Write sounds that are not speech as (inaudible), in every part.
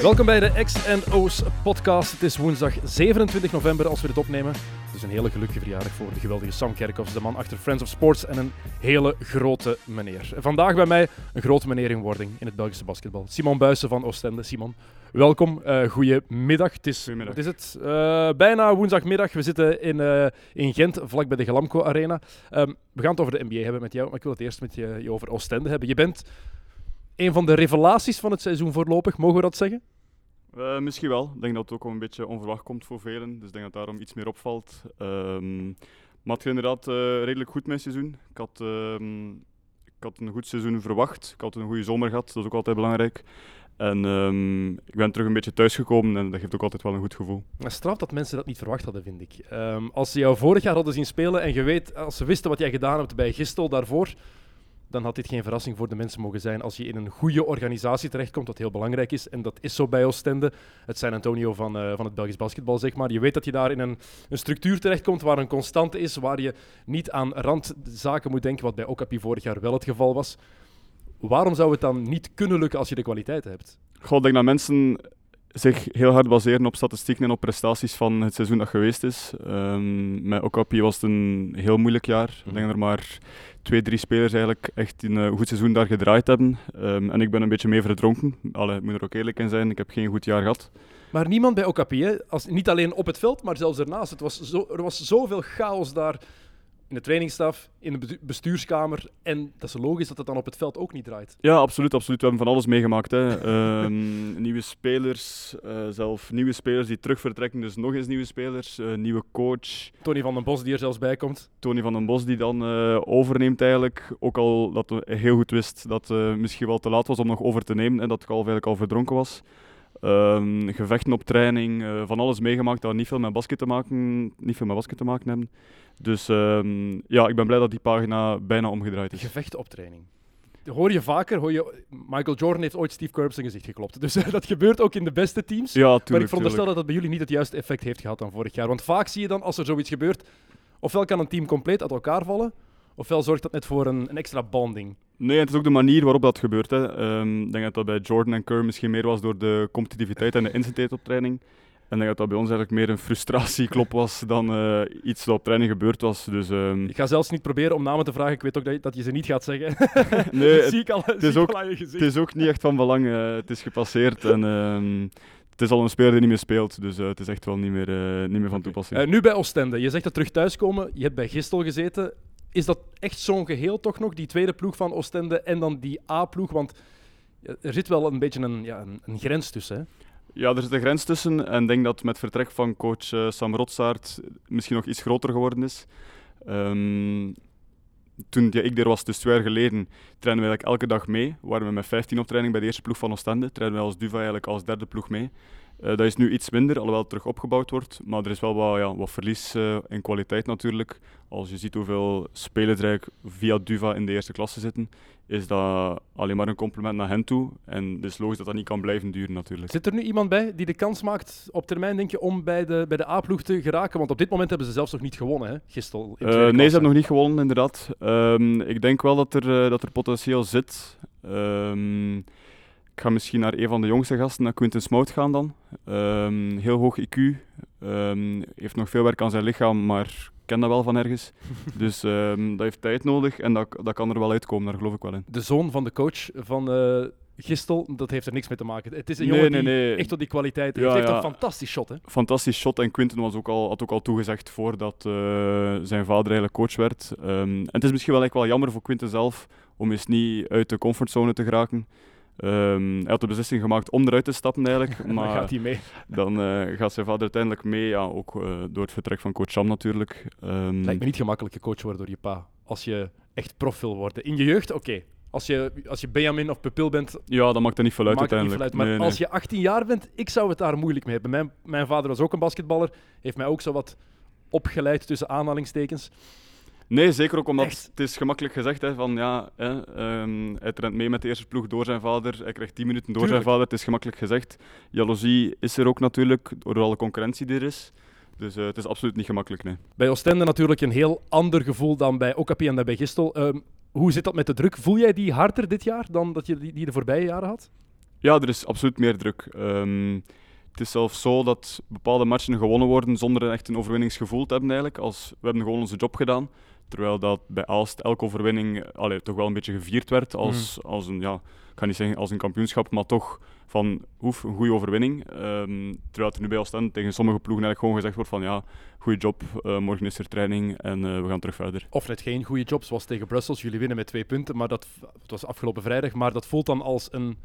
Welkom bij de X&O's podcast. Het is woensdag 27 november als we dit opnemen. Het is een hele gelukkige verjaardag voor de geweldige Sam Kerkhoffs, de man achter Friends of Sports en een hele grote meneer. En vandaag bij mij een grote meneer in wording in het Belgische basketbal. Simon Buijsen van Oostende. Simon, welkom. Uh, goedemiddag. Het is, Goedemiddag. Wat is het? Eh, bijna woensdagmiddag. We zitten in, eh, in Gent, vlak bij de Glamco Arena. Ehm, we gaan het over de NBA hebben met jou, maar ik wil het eerst met je, je over Oostende hebben. Je bent een van de revelaties van het seizoen voorlopig, mogen we dat zeggen? Eh, misschien wel. Ik denk dat het ook een beetje onverwacht komt voor velen. Dus ik denk dat daarom iets meer opvalt. Ehm, maar het ging inderdaad eh, redelijk goed mijn seizoen. Ik had, ehm, ik had een goed seizoen verwacht. Ik had een goede zomer gehad. Dat is ook altijd belangrijk. En ehm, ik ben terug een beetje thuisgekomen en dat geeft ook altijd wel een goed gevoel. Maar straf dat mensen dat niet verwacht hadden, vind ik. Als ze jou vorig jaar hadden zien spelen en je weet, als ze wisten wat jij gedaan hebt bij Gistel daarvoor, dan had dit geen verrassing voor de mensen mogen zijn. Als je in een goede organisatie terechtkomt, wat heel belangrijk is, en dat is zo bij Oostende, het San Antonio van, eh, van het Belgisch basketbal, zeg maar. Je weet dat je daar in een, een structuur terechtkomt waar een constante is, waar je niet aan randzaken moet denken, wat bij Okapi vorig jaar wel het geval was. Waarom zou het dan niet kunnen lukken als je de kwaliteiten hebt? Goh, ik denk dat mensen zich heel hard baseren op statistieken en op prestaties van het seizoen dat geweest is. Ehm met Okapi was het een heel moeilijk jaar. Ik denk dat er maar twee, drie spelers eigenlijk echt in een goed seizoen daar gedraaid hebben. Ehm, en ik ben een beetje mee verdronken. Allee, ik moet er ook eerlijk in zijn, ik heb geen goed jaar gehad. Maar niemand bij Okapi, hè? Als, niet alleen op het veld, maar zelfs daarnaast. Het was zo, er was zoveel chaos daar in de trainingsstaf, in de bestu- bestuurskamer. En dat is logisch dat het dan op het veld ook niet draait. Ja, absoluut, absoluut. We hebben van alles meegemaakt. Hè. (laughs) Ehm, nieuwe spelers, eh, zelf nieuwe spelers die terug vertrekken, dus nog eens nieuwe spelers. eh, nieuwe coach, Tony van den Bos die er zelfs bij komt. Tony van den Bos die dan eh, overneemt eigenlijk. Ook al dat we heel goed wist dat het misschien wel te laat was om nog over te nemen en dat ik al eigenlijk al verdronken was. Ehm, gevechten op training, eh, van alles meegemaakt dat niet veel met basket te maken, niet veel met basket te maken hebben. Dus ehm, ja, ik ben blij dat die pagina bijna omgedraaid is. Gevechten op training. Hoor je vaker, hoor je, Michael Jordan heeft ooit Steve Kerr zijn gezicht geklopt. Dus eh, (laughs) dat gebeurt ook in de beste teams. Ja, maar ik tuurlijk. veronderstel tuurlijk. dat dat bij jullie niet het juiste effect heeft gehad dan vorig jaar. Want vaak zie je dan, als er zoiets gebeurt, ofwel kan een team compleet uit elkaar vallen, ofwel zorgt dat net voor een, een extra bonding. Nee, het is ook de manier waarop dat gebeurt. Hè. Ehm, ik denk dat dat bij Jordan en Kerr misschien meer was door de competitiviteit en de intensiteit op training. En ik denk dat dat bij ons eigenlijk meer een frustratieklop was dan eh, iets dat op training gebeurd was. Dus ehm, Ik ga zelfs niet proberen om namen te vragen. Ik weet ook dat je, dat je ze niet gaat zeggen. (laughs) nee, (laughs) dat het, zie ik al, is zie ik ook- al aan je gezicht. het is ook niet echt van belang. eh, het is gepasseerd en ehm, het is al een speler die niet meer speelt. Dus eh, het is echt wel niet meer, niet meer van toepassing. Nu bij Oostende. Je zegt dat terug thuiskomen. Je hebt bij Gistel gezeten. Is dat echt zo'n geheel toch nog? Die tweede ploeg van Oostende en dan die A-ploeg? Want er zit wel een beetje een, ja, een, grens tussen. Hè? Ja, er zit een grens tussen. En ik denk dat met vertrek van coach eh, Sam Rotsaert misschien nog iets groter geworden is. Ehm, toen ja, ik er was, dus twee jaar geleden, trainen we eigenlijk elke dag mee. Waren we met 15 op training bij de eerste ploeg van Oostende. Trainen we als Duva eigenlijk als derde ploeg mee. Eh, dat is nu iets minder, alhoewel het terug opgebouwd wordt. Maar er is wel wat, ja, wat verlies eh, in kwaliteit natuurlijk. Als je ziet hoeveel spelers er eigenlijk via Duva in de eerste klasse zitten, is dat alleen maar een compliment naar hen toe. En het is logisch dat dat niet kan blijven duren natuurlijk. Zit er nu iemand bij die de kans maakt op termijn, denk je, om bij de, bij de A-ploeg te geraken? Want op dit moment hebben ze zelfs nog niet gewonnen, hè? Gistel. in Eh, nee, ze hebben nog niet gewonnen, inderdaad. Ehm, ik denk wel dat er, dat er potentieel zit. Ehm, ik ga misschien naar een van de jongste gasten, naar Quinten Smout gaan dan. Ehm, heel hoog IQ. Ehm, heeft nog veel werk aan zijn lichaam, maar ik ken dat wel van ergens. (laughs) dus ehm, dat heeft tijd nodig en dat, dat kan er wel uitkomen, daar geloof ik wel in. De zoon van de coach van eh, Gistel, dat heeft er niks mee te maken. Het is een Nee, jongen nee, die nee. echt tot die kwaliteit heeft. Hij heeft ja. een fantastisch shot, hè? Fantastisch shot en Quinten was ook al, had ook al toegezegd voordat eh, zijn vader eigenlijk coach werd. En het is misschien wel, eigenlijk wel jammer voor Quinten zelf om eens niet uit de comfortzone te geraken. Ehm, hij had de beslissing gemaakt om eruit te stappen eigenlijk, En (laughs) dan maar gaat hij mee. dan eh, gaat zijn vader uiteindelijk mee, ja, ook eh, door het vertrek van coach Sam natuurlijk. Ehm, Lijkt me niet gemakkelijk gecoacht worden door je pa. Als je echt prof wil worden. In je jeugd, oké. Als je, als je Benjamin of Pupil bent, ja, dat maakt er niet veel uit veel uiteindelijk. uit. Maar Nee, nee. als je 18 jaar bent, ik zou het daar moeilijk mee hebben. Mijn, mijn vader was ook een basketballer. Heeft mij ook zo wat opgeleid tussen aanhalingstekens. Nee, zeker ook omdat Echt? het is gemakkelijk gezegd hè, van ja, hè, ehm, hij traint mee met de eerste ploeg door zijn vader, hij krijgt 10 minuten door Tuurlijk. zijn vader. Het is gemakkelijk gezegd. Jaloezie is er ook natuurlijk, door alle concurrentie die er is. Dus eh, het is absoluut niet gemakkelijk, nee. Bij Oostende natuurlijk een heel ander gevoel dan bij Okapi en dan bij Gistel. Ehm, hoe zit dat met de druk? Voel jij die harder dit jaar dan dat je die, die de voorbije jaren had? Ja, er is absoluut meer druk. Ehm, het is zelfs zo dat bepaalde matchen gewonnen worden zonder echt een overwinningsgevoel te hebben eigenlijk. Als, we hebben gewoon onze job gedaan. Terwijl dat bij Aalst elke overwinning allee, toch wel een beetje gevierd werd als, als een, ja, ik ga niet zeggen als een kampioenschap, maar toch van oef, een goede overwinning. Ehm, terwijl er nu bij Oostende tegen sommige ploegen eigenlijk gewoon gezegd wordt van ja, goede job, eh, morgen is er training en eh, we gaan terug verder. Of net geen goede job, zoals tegen Brussels. Jullie winnen met twee punten, maar dat het was afgelopen vrijdag. Maar dat voelt dan als een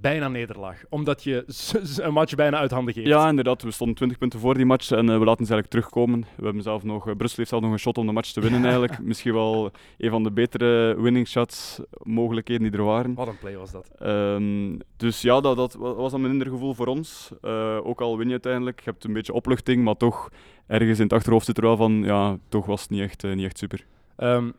bijna nederlaag. Omdat je (laughs) een match bijna uit handen geeft. Ja, inderdaad. We stonden 20 punten voor die match en eh, we laten ze eigenlijk terugkomen. We hebben zelf nog, eh, Brussel heeft zelf nog een shot om de match te winnen (laughs) eigenlijk. Misschien wel een van de betere winning shots mogelijkheden die er waren. Wat een play was dat. Ehm, dus ja, dat, dat wa- was een minder gevoel voor ons. Eh, ook al win je uiteindelijk, je hebt een beetje opluchting, maar toch ergens in het achterhoofd zit er wel van, ja, toch was het niet echt, niet echt super. Ehm,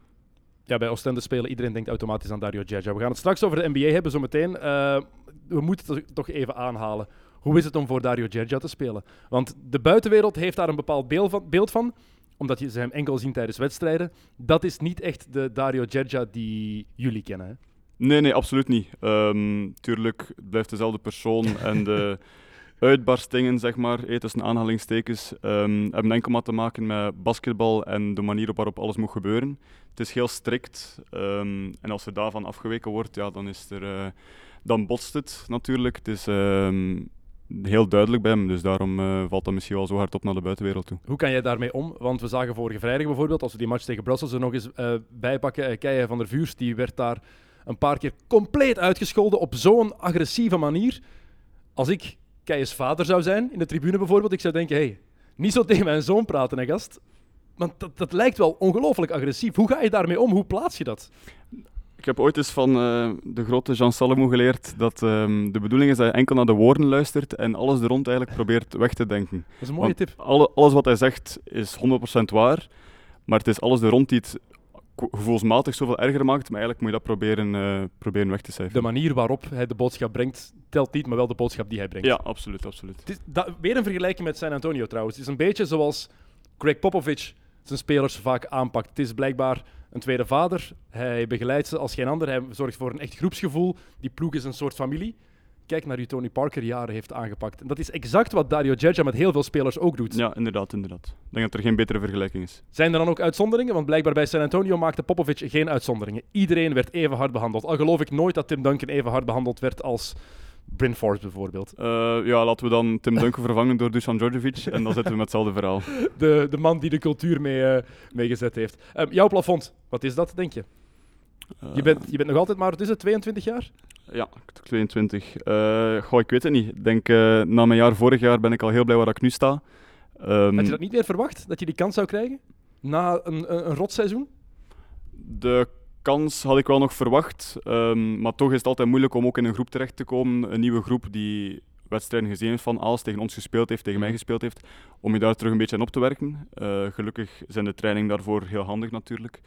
ja, bij Oostende spelen, iedereen denkt automatisch aan Dario Djadja. We gaan het straks over de NBA hebben, zometeen. Eh we moeten het toch even aanhalen. Hoe is het om voor Dario Djadja te spelen? Want de buitenwereld heeft daar een bepaald beeld van, beeld van omdat je ze hem enkel zien tijdens wedstrijden. Dat is niet echt de Dario Djadja die jullie kennen. Hè? Nee, nee, absoluut niet. Ehm, tuurlijk, het blijft dezelfde persoon en de (laughs) uitbarstingen, zeg maar, eh, tussen aanhalingstekens, ehm, hebben enkel maar te maken met basketbal en de manier waarop alles moet gebeuren. Het is heel strikt ehm, en als er daarvan afgeweken wordt, ja, dan, is er, eh, dan botst het natuurlijk. Het is ehm, heel duidelijk bij hem, dus daarom eh, valt dat misschien wel zo hard op naar de buitenwereld toe. Hoe kan jij daarmee om? Want we zagen vorige vrijdag bijvoorbeeld, als we die match tegen Brussels er nog eens eh bijpakken, uh, Keijer van der Vuurs, die werd daar een paar keer compleet uitgescholden op zo'n agressieve manier. Als ik Keijes vader zou zijn, in de tribune bijvoorbeeld, ik zou denken, hey, niet zo tegen mijn zoon praten, hè gast. Want dat, dat lijkt wel ongelooflijk agressief. Hoe ga je daarmee om? Hoe plaats je dat? Ik heb ooit eens van eh, de grote Jean Salomon geleerd dat ehm, de bedoeling is dat je enkel naar de woorden luistert en alles er rond eigenlijk probeert weg te denken. Dat is een mooie Want tip. alle- alles wat hij zegt is 100% waar, maar het is alles er rond die het gevoelsmatig zoveel erger maakt, maar eigenlijk moet je dat proberen, eh, proberen weg te De cijferen. manier waarop hij de boodschap brengt, telt niet, maar wel de boodschap die hij brengt. Ja, absoluut, absoluut. Het is da- weer een vergelijking met San Antonio trouwens. Het is een beetje zoals Greg Popovich zijn spelers vaak aanpakt. Het is blijkbaar een tweede vader. Hij begeleidt ze als geen ander. Hij zorgt voor een echt groepsgevoel. Die ploeg is een soort familie. Kijk naar hoe Tony Parker jaren heeft aangepakt. En dat is exact wat Dario Djadja met heel veel spelers ook doet. Ja, inderdaad, inderdaad. Ik denk dat er geen betere vergelijking is. Zijn er dan ook uitzonderingen? Want blijkbaar bij San Antonio maakte Popovich geen uitzonderingen. Iedereen werd even hard behandeld. Al geloof ik nooit dat Tim Duncan even hard behandeld werd als Bryn Forbes bijvoorbeeld. Eh, ja, laten we dan Tim Duncan vervangen door Dusan Djordjevic en dan zitten we met hetzelfde verhaal. (laughs) De, de man die de cultuur mee, eh, meegezet heeft. Ehm, jouw plafond, wat is dat, denk je? Je bent, je bent nog altijd maar, het, 22 jaar? Ja, 22. Eh goh, ik weet het niet. Ik denk, eh, na mijn jaar vorig jaar ben ik al heel blij waar ik nu sta. Ehm, Had je dat niet meer verwacht, dat je die kans zou krijgen? Na een, een, een rotseizoen? De kans had ik wel nog verwacht, ehm, maar toch is het altijd moeilijk om ook in een groep terecht te komen. Een nieuwe groep die wedstrijden gezien heeft van Aals, tegen ons gespeeld heeft, tegen mij gespeeld heeft, om je daar terug een beetje aan op te werken. Eh, gelukkig zijn de training daarvoor heel handig natuurlijk.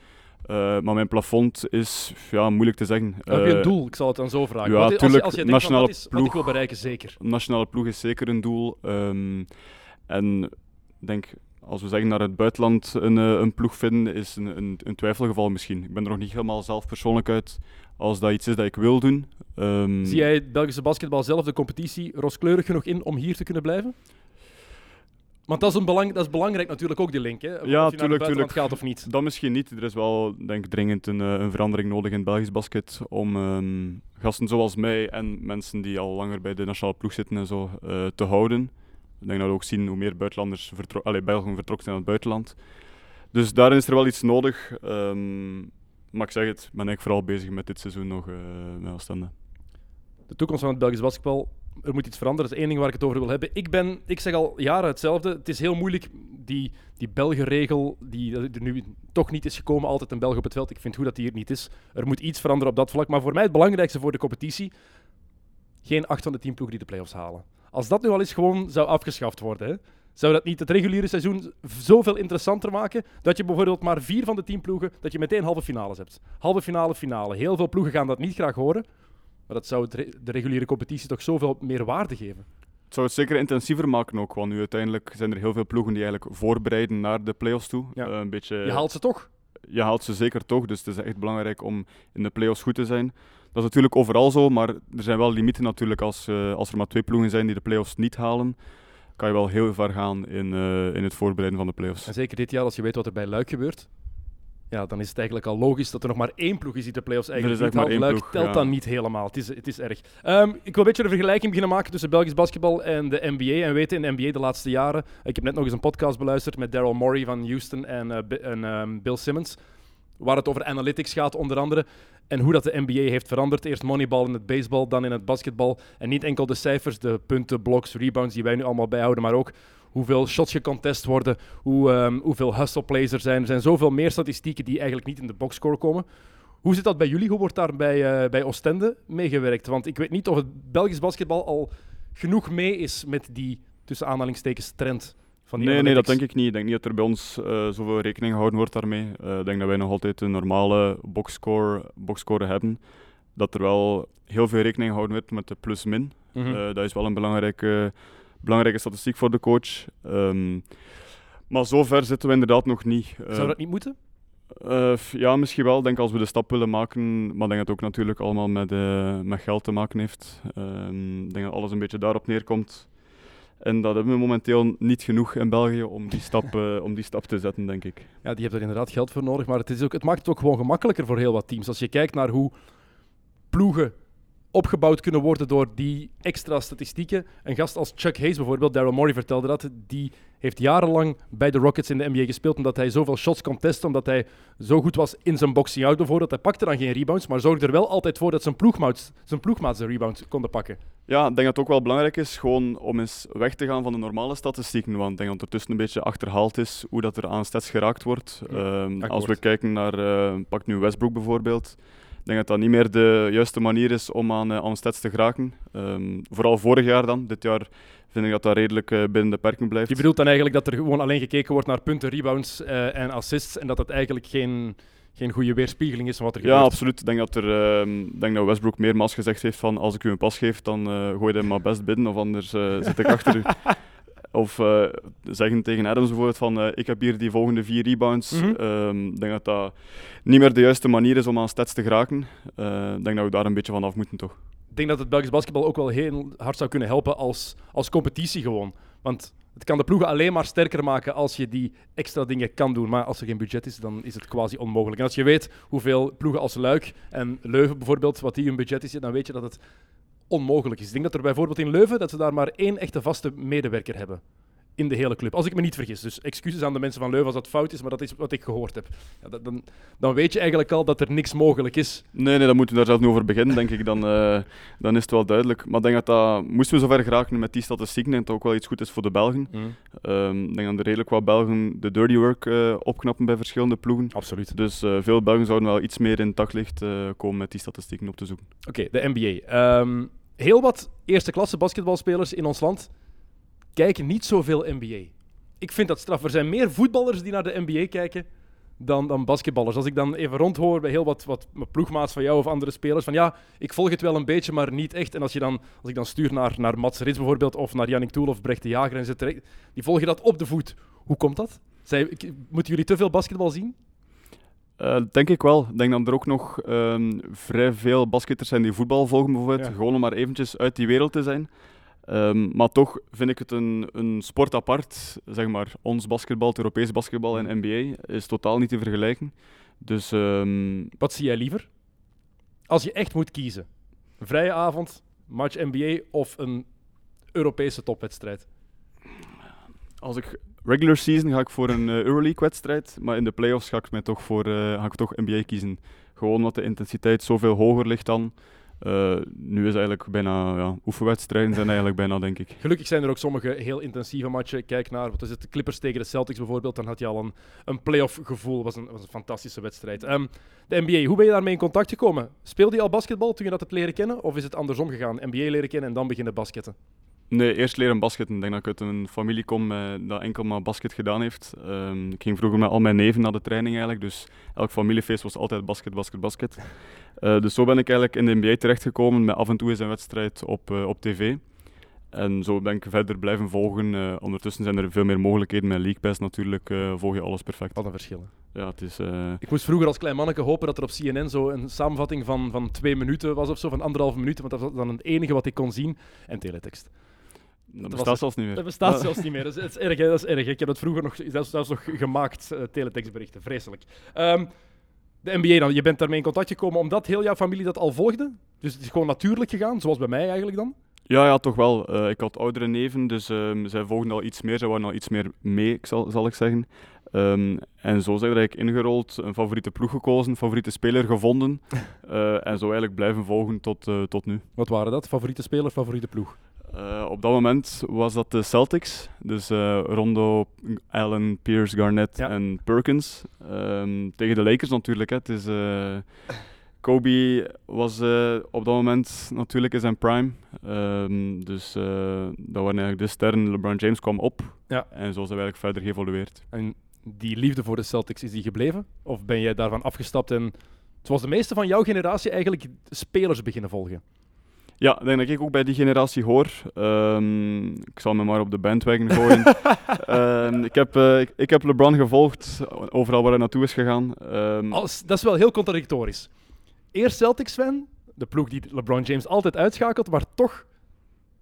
Eh, maar mijn plafond is ja, moeilijk te zeggen. Heb je een Eh, doel? Ik zal het dan zo vragen. ja, Wat als, je, als je denkt van, nationale dat is wat ik wil ploeg. bereiken, zeker. Een nationale ploeg is zeker een doel. Ehm, en denk, als we zeggen naar het buitenland een, eh, een ploeg vinden, is een, een, een twijfelgeval misschien. Ik ben er nog niet helemaal zelf persoonlijk uit als dat iets is dat ik wil doen. Ehm, Zie jij het Belgische basketbal zelf, de competitie, rooskleurig genoeg in om hier te kunnen blijven? Want dat is, een belang, dat is belangrijk natuurlijk ook, die link. Hè? Of je naar het tuurlijk, buitenland tuurlijk. gaat of niet. Dat misschien niet. Er is wel denk ik, dringend een, eh, een verandering nodig in het Belgisch basket om ehm, gasten zoals mij en mensen die al langer bij de nationale ploeg zitten en zo eh, te houden. Ik denk dat we ook zien hoe meer buitenlanders vertro- allee, Belgen vertrokken zijn naar het buitenland. Dus daarin is er wel iets nodig. ehm, maar ik zeg het, ik ben eigenlijk vooral bezig met dit seizoen nog eh met Oostende. De toekomst van het Belgisch basketbal, er moet iets veranderen. Dat is één ding waar ik het over wil hebben. Ik, ben, ik zeg al jaren hetzelfde. Het is heel moeilijk, die, die Belgenregel, die er nu toch niet is gekomen, altijd een Belg op het veld. Ik vind goed dat die hier niet is. Er moet iets veranderen op dat vlak. Maar voor mij het belangrijkste voor de competitie, geen 8 van de 10 ploegen die de play-offs halen. Als dat nu al eens gewoon zou afgeschaft worden, hè, Zou dat niet het reguliere seizoen zoveel interessanter maken dat je bijvoorbeeld maar vier van de tien ploegen, dat je meteen halve finales hebt? Halve finale, finale. Heel veel ploegen gaan dat niet graag horen, maar dat zou re- de reguliere competitie toch zoveel meer waarde geven. Het zou het zeker intensiever maken ook, want nu uiteindelijk zijn er heel veel ploegen die eigenlijk voorbereiden naar de play-offs toe. Ja. Eh, een beetje, Je haalt ze toch? je haalt ze zeker toch, dus het is echt belangrijk om in de play-offs goed te zijn. Dat is natuurlijk overal zo, maar er zijn wel limieten natuurlijk. Als, eh, als er maar twee ploegen zijn die de play-offs niet halen, kan je wel heel ver gaan in, eh, in het voorbereiden van de play-offs. En zeker dit jaar, als je weet wat er bij Luik gebeurt, ja, dan is het eigenlijk al logisch dat er nog maar één ploeg is die de play-offs eigenlijk is niet haalt. Luik ploeg, telt ja. dan niet helemaal. Het is, het is erg. Ehm, ik wil een beetje een vergelijking beginnen maken tussen Belgisch basketbal en de NBA. En we weten in de NBA de laatste jaren, ik heb net nog eens een podcast beluisterd met Daryl Morey van Houston en, eh, en ehm, Bill Simmons, waar het over analytics gaat onder andere. En hoe dat de NBA heeft veranderd. Eerst moneyball in het baseball, dan in het basketbal. En niet enkel de cijfers, de punten, blocks, rebounds die wij nu allemaal bijhouden, maar ook hoeveel shots gecontest worden, hoe, ehm, hoeveel hustle plays er zijn. Er zijn zoveel meer statistieken die eigenlijk niet in de boxscore komen. Hoe zit dat bij jullie? Hoe wordt daar bij, eh, bij Oostende meegewerkt? Want ik weet niet of het Belgisch basketbal al genoeg mee is met die, tussen aanhalingstekens, trend van die Nee, nee, dat denk ik niet. Ik denk niet dat er bij ons eh, zoveel rekening gehouden wordt daarmee. Eh, ik denk dat wij nog altijd een normale boxscore, boxscore hebben. Dat er wel heel veel rekening gehouden wordt met de plus-min. Mhm. Dat is wel een belangrijke, belangrijke statistiek voor de coach. Ehm, maar zover zitten we inderdaad nog niet. Eh, Zou dat niet moeten? eh, ja, misschien wel. Ik denk als we de stap willen maken. Maar ik denk dat het ook natuurlijk allemaal met, eh, met geld te maken heeft. Ehm, ik denk dat alles een beetje daarop neerkomt. En dat hebben we momenteel niet genoeg in België om die stap, (laughs) eh, om die stap te zetten, denk ik. Ja, die hebben er inderdaad geld voor nodig. Maar het, is ook, het maakt het ook gewoon gemakkelijker voor heel wat teams. Als je kijkt naar hoe ploegen opgebouwd kunnen worden door die extra statistieken. Een gast als Chuck Hayes bijvoorbeeld, Daryl Morey vertelde dat, die heeft jarenlang bij de Rockets in de NBA gespeeld omdat hij zoveel shots kon testen, omdat hij zo goed was in zijn boxing out bijvoorbeeld. Hij pakte dan geen rebounds, maar zorgde er wel altijd voor dat zijn ploegmaats, zijn ploegmaats de rebounds konden pakken. Ja, ik denk dat het ook wel belangrijk is gewoon om eens weg te gaan van de normale statistieken. Want ik denk dat ondertussen een beetje achterhaald is hoe dat er aan stats geraakt wordt. Ja, Ehm, als we kijken naar, eh, pak nu Westbrook bijvoorbeeld. Ik denk dat dat niet meer de juiste manier is om aan, eh, aan stats te geraken. Ehm, vooral vorig jaar dan. Dit jaar vind ik dat dat redelijk eh, binnen de perken blijft. Je bedoelt dan eigenlijk dat er gewoon alleen gekeken wordt naar punten, rebounds eh, en assists en dat dat eigenlijk geen, geen goede weerspiegeling is van wat er Ja, gebeurt. absoluut. Ik denk dat, er, ehm, denk dat Westbrook meermaals gezegd heeft van als ik u een pas geef, dan eh gooi je hem maar best binnen of anders zit ik achter u. (laughs) Of eh, zeggen tegen Adams bijvoorbeeld van eh, ik heb hier die volgende vier rebounds. Mhm. Ehm, Ik denk dat dat niet meer de juiste manier is om aan stats te geraken. Eh, Ik denk dat we daar een beetje van af moeten toch. Ik denk dat het Belgisch basketbal ook wel heel hard zou kunnen helpen als, als competitie gewoon. Want het kan de ploegen alleen maar sterker maken als je die extra dingen kan doen. Maar als er geen budget is, dan is het quasi onmogelijk. En als je weet hoeveel ploegen als Luik en Leuven bijvoorbeeld, wat die hun budget is, dan weet je dat het onmogelijk is. Ik denk dat er bijvoorbeeld in Leuven, dat ze daar maar één echte vaste medewerker hebben. In de hele club. Als ik me niet vergis. Dus excuses aan de mensen van Leuven als dat fout is, maar dat is wat ik gehoord heb. Ja, dat- dan, dan weet je eigenlijk al dat er niks mogelijk is. Nee, nee, dan moeten we daar zelf niet over beginnen, denk ik. Dan, eh, dan is het wel duidelijk. Maar ik denk dat dat, moesten we zover geraken met die statistieken, denk dat ook wel iets goed is voor de Belgen. Ehm, ik denk dat er redelijk wat Belgen de dirty work eh, opknappen bij verschillende ploegen. Absoluut. Dus eh, veel Belgen zouden wel iets meer in het daglicht komen met die statistieken op te zoeken. Oké, de NBA. Ehm, heel wat eerste klasse basketbalspelers in ons land kijken niet zoveel NBA. Ik vind dat straf. Er zijn meer voetballers die naar de NBA kijken dan, dan basketballers. Als ik dan even rondhoor bij heel wat, wat ploegmaats van jou of andere spelers, van ja, ik volg het wel een beetje, maar niet echt. En als, je dan, als ik dan stuur naar, naar Mats Rits bijvoorbeeld, of naar Yannick Toel of Brecht de Jager, en ze die volgen dat op de voet. Hoe komt dat? Zij, moeten jullie te veel basketbal zien? Eh, denk ik wel. Ik denk dat er ook nog ehm, vrij veel basketters zijn die voetbal volgen, bijvoorbeeld. Ja. Gewoon om maar eventjes uit die wereld te zijn. Ehm, maar toch vind ik het een, een sport apart. Zeg maar, ons basketbal, het Europees basketbal en NBA is totaal niet te vergelijken. Dus ehm, Wat zie jij liever? Als je echt moet kiezen. Een vrije avond, match NBA of een Europese topwedstrijd? als ik regular season ga ik voor een eh, Euroleague-wedstrijd, maar in de playoffs ga ik, mij toch voor, eh, ga ik toch NBA kiezen. Gewoon omdat de intensiteit zoveel hoger ligt dan. Eh, nu is eigenlijk bijna, ja, oefenwedstrijden zijn eigenlijk bijna, denk ik. Gelukkig zijn er ook sommige heel intensieve matchen. Kijk naar, wat is het, de Clippers tegen de Celtics bijvoorbeeld. Dan had je al een, een playoff gevoel. was een, was een fantastische wedstrijd. Ehm, de NBA, hoe ben je daarmee in contact gekomen? Speelde je al basketbal toen je dat hebt leren kennen? Of is het andersom gegaan? NBA leren kennen en dan beginnen basketten? Nee, eerst leren basketten. Ik denk dat ik uit een familie kom eh, dat enkel maar basket gedaan heeft. Ehm, ik ging vroeger met al mijn neven naar de training eigenlijk, dus elk familiefeest was altijd basket, basket, basket. Eh, dus zo ben ik eigenlijk in de NBA terechtgekomen met af en toe eens een wedstrijd op, eh, op tv. En zo ben ik verder blijven volgen. Ondertussen zijn er veel meer mogelijkheden met League Pass natuurlijk, volg je alles perfect. Wat een verschil. Ja, het is... Ik moest vroeger als klein manneke hopen dat er op CNN zo een samenvatting van, van twee minuten was of zo, van anderhalve minuut, want dat was dan het enige wat ik kon zien. En teletext. Dat bestaat zelfs niet meer. Dat bestaat Ja. zelfs niet meer. Dat is, dat is erg, hè? dat is erg. Ik heb dat vroeger nog, zelfs, zelfs nog gemaakt, eh, teletextberichten. Vreselijk. Ehm, de NBA dan, je bent daarmee in contact gekomen omdat heel jouw familie dat al volgde? Dus het is gewoon natuurlijk gegaan, zoals bij mij eigenlijk dan? Ja, ja, toch wel. Eh, ik had oudere neven, dus ehm, zij volgden al iets meer. Zij waren al iets meer mee, ik zal, zal ik zeggen. Ehm, en zo zijn we eigenlijk ingerold, een favoriete ploeg gekozen, favoriete speler gevonden. (laughs) eh, en zo eigenlijk blijven volgen tot, eh, tot nu. Wat waren dat? Favoriete speler, favoriete ploeg? Eh, op dat moment was dat de Celtics. Dus Rondo, Allen, Pierce, Garnett Ja. en Perkins. Ehm, tegen de Lakers natuurlijk. Hè. Het is, Kobe was op dat moment natuurlijk in zijn prime. Ehm, dus dat waren eigenlijk de sterren. LeBron James kwam op. Ja. En zo zijn we eigenlijk verder geëvolueerd. En die liefde voor de Celtics, is die gebleven? Of ben jij daarvan afgestapt en, zoals de meeste van jouw generatie, eigenlijk spelers beginnen volgen? Ja, ik denk dat ik ook bij die generatie hoor. Ehm, ik zal me maar op de bandwagon gooien. (laughs) Ehm, ik, heb, eh, ik, ik heb LeBron gevolgd, overal waar hij naartoe is gegaan. Ehm, Als, dat is wel heel contradictorisch. Eerst Celtics-fan, de ploeg die LeBron James altijd uitschakelt, maar toch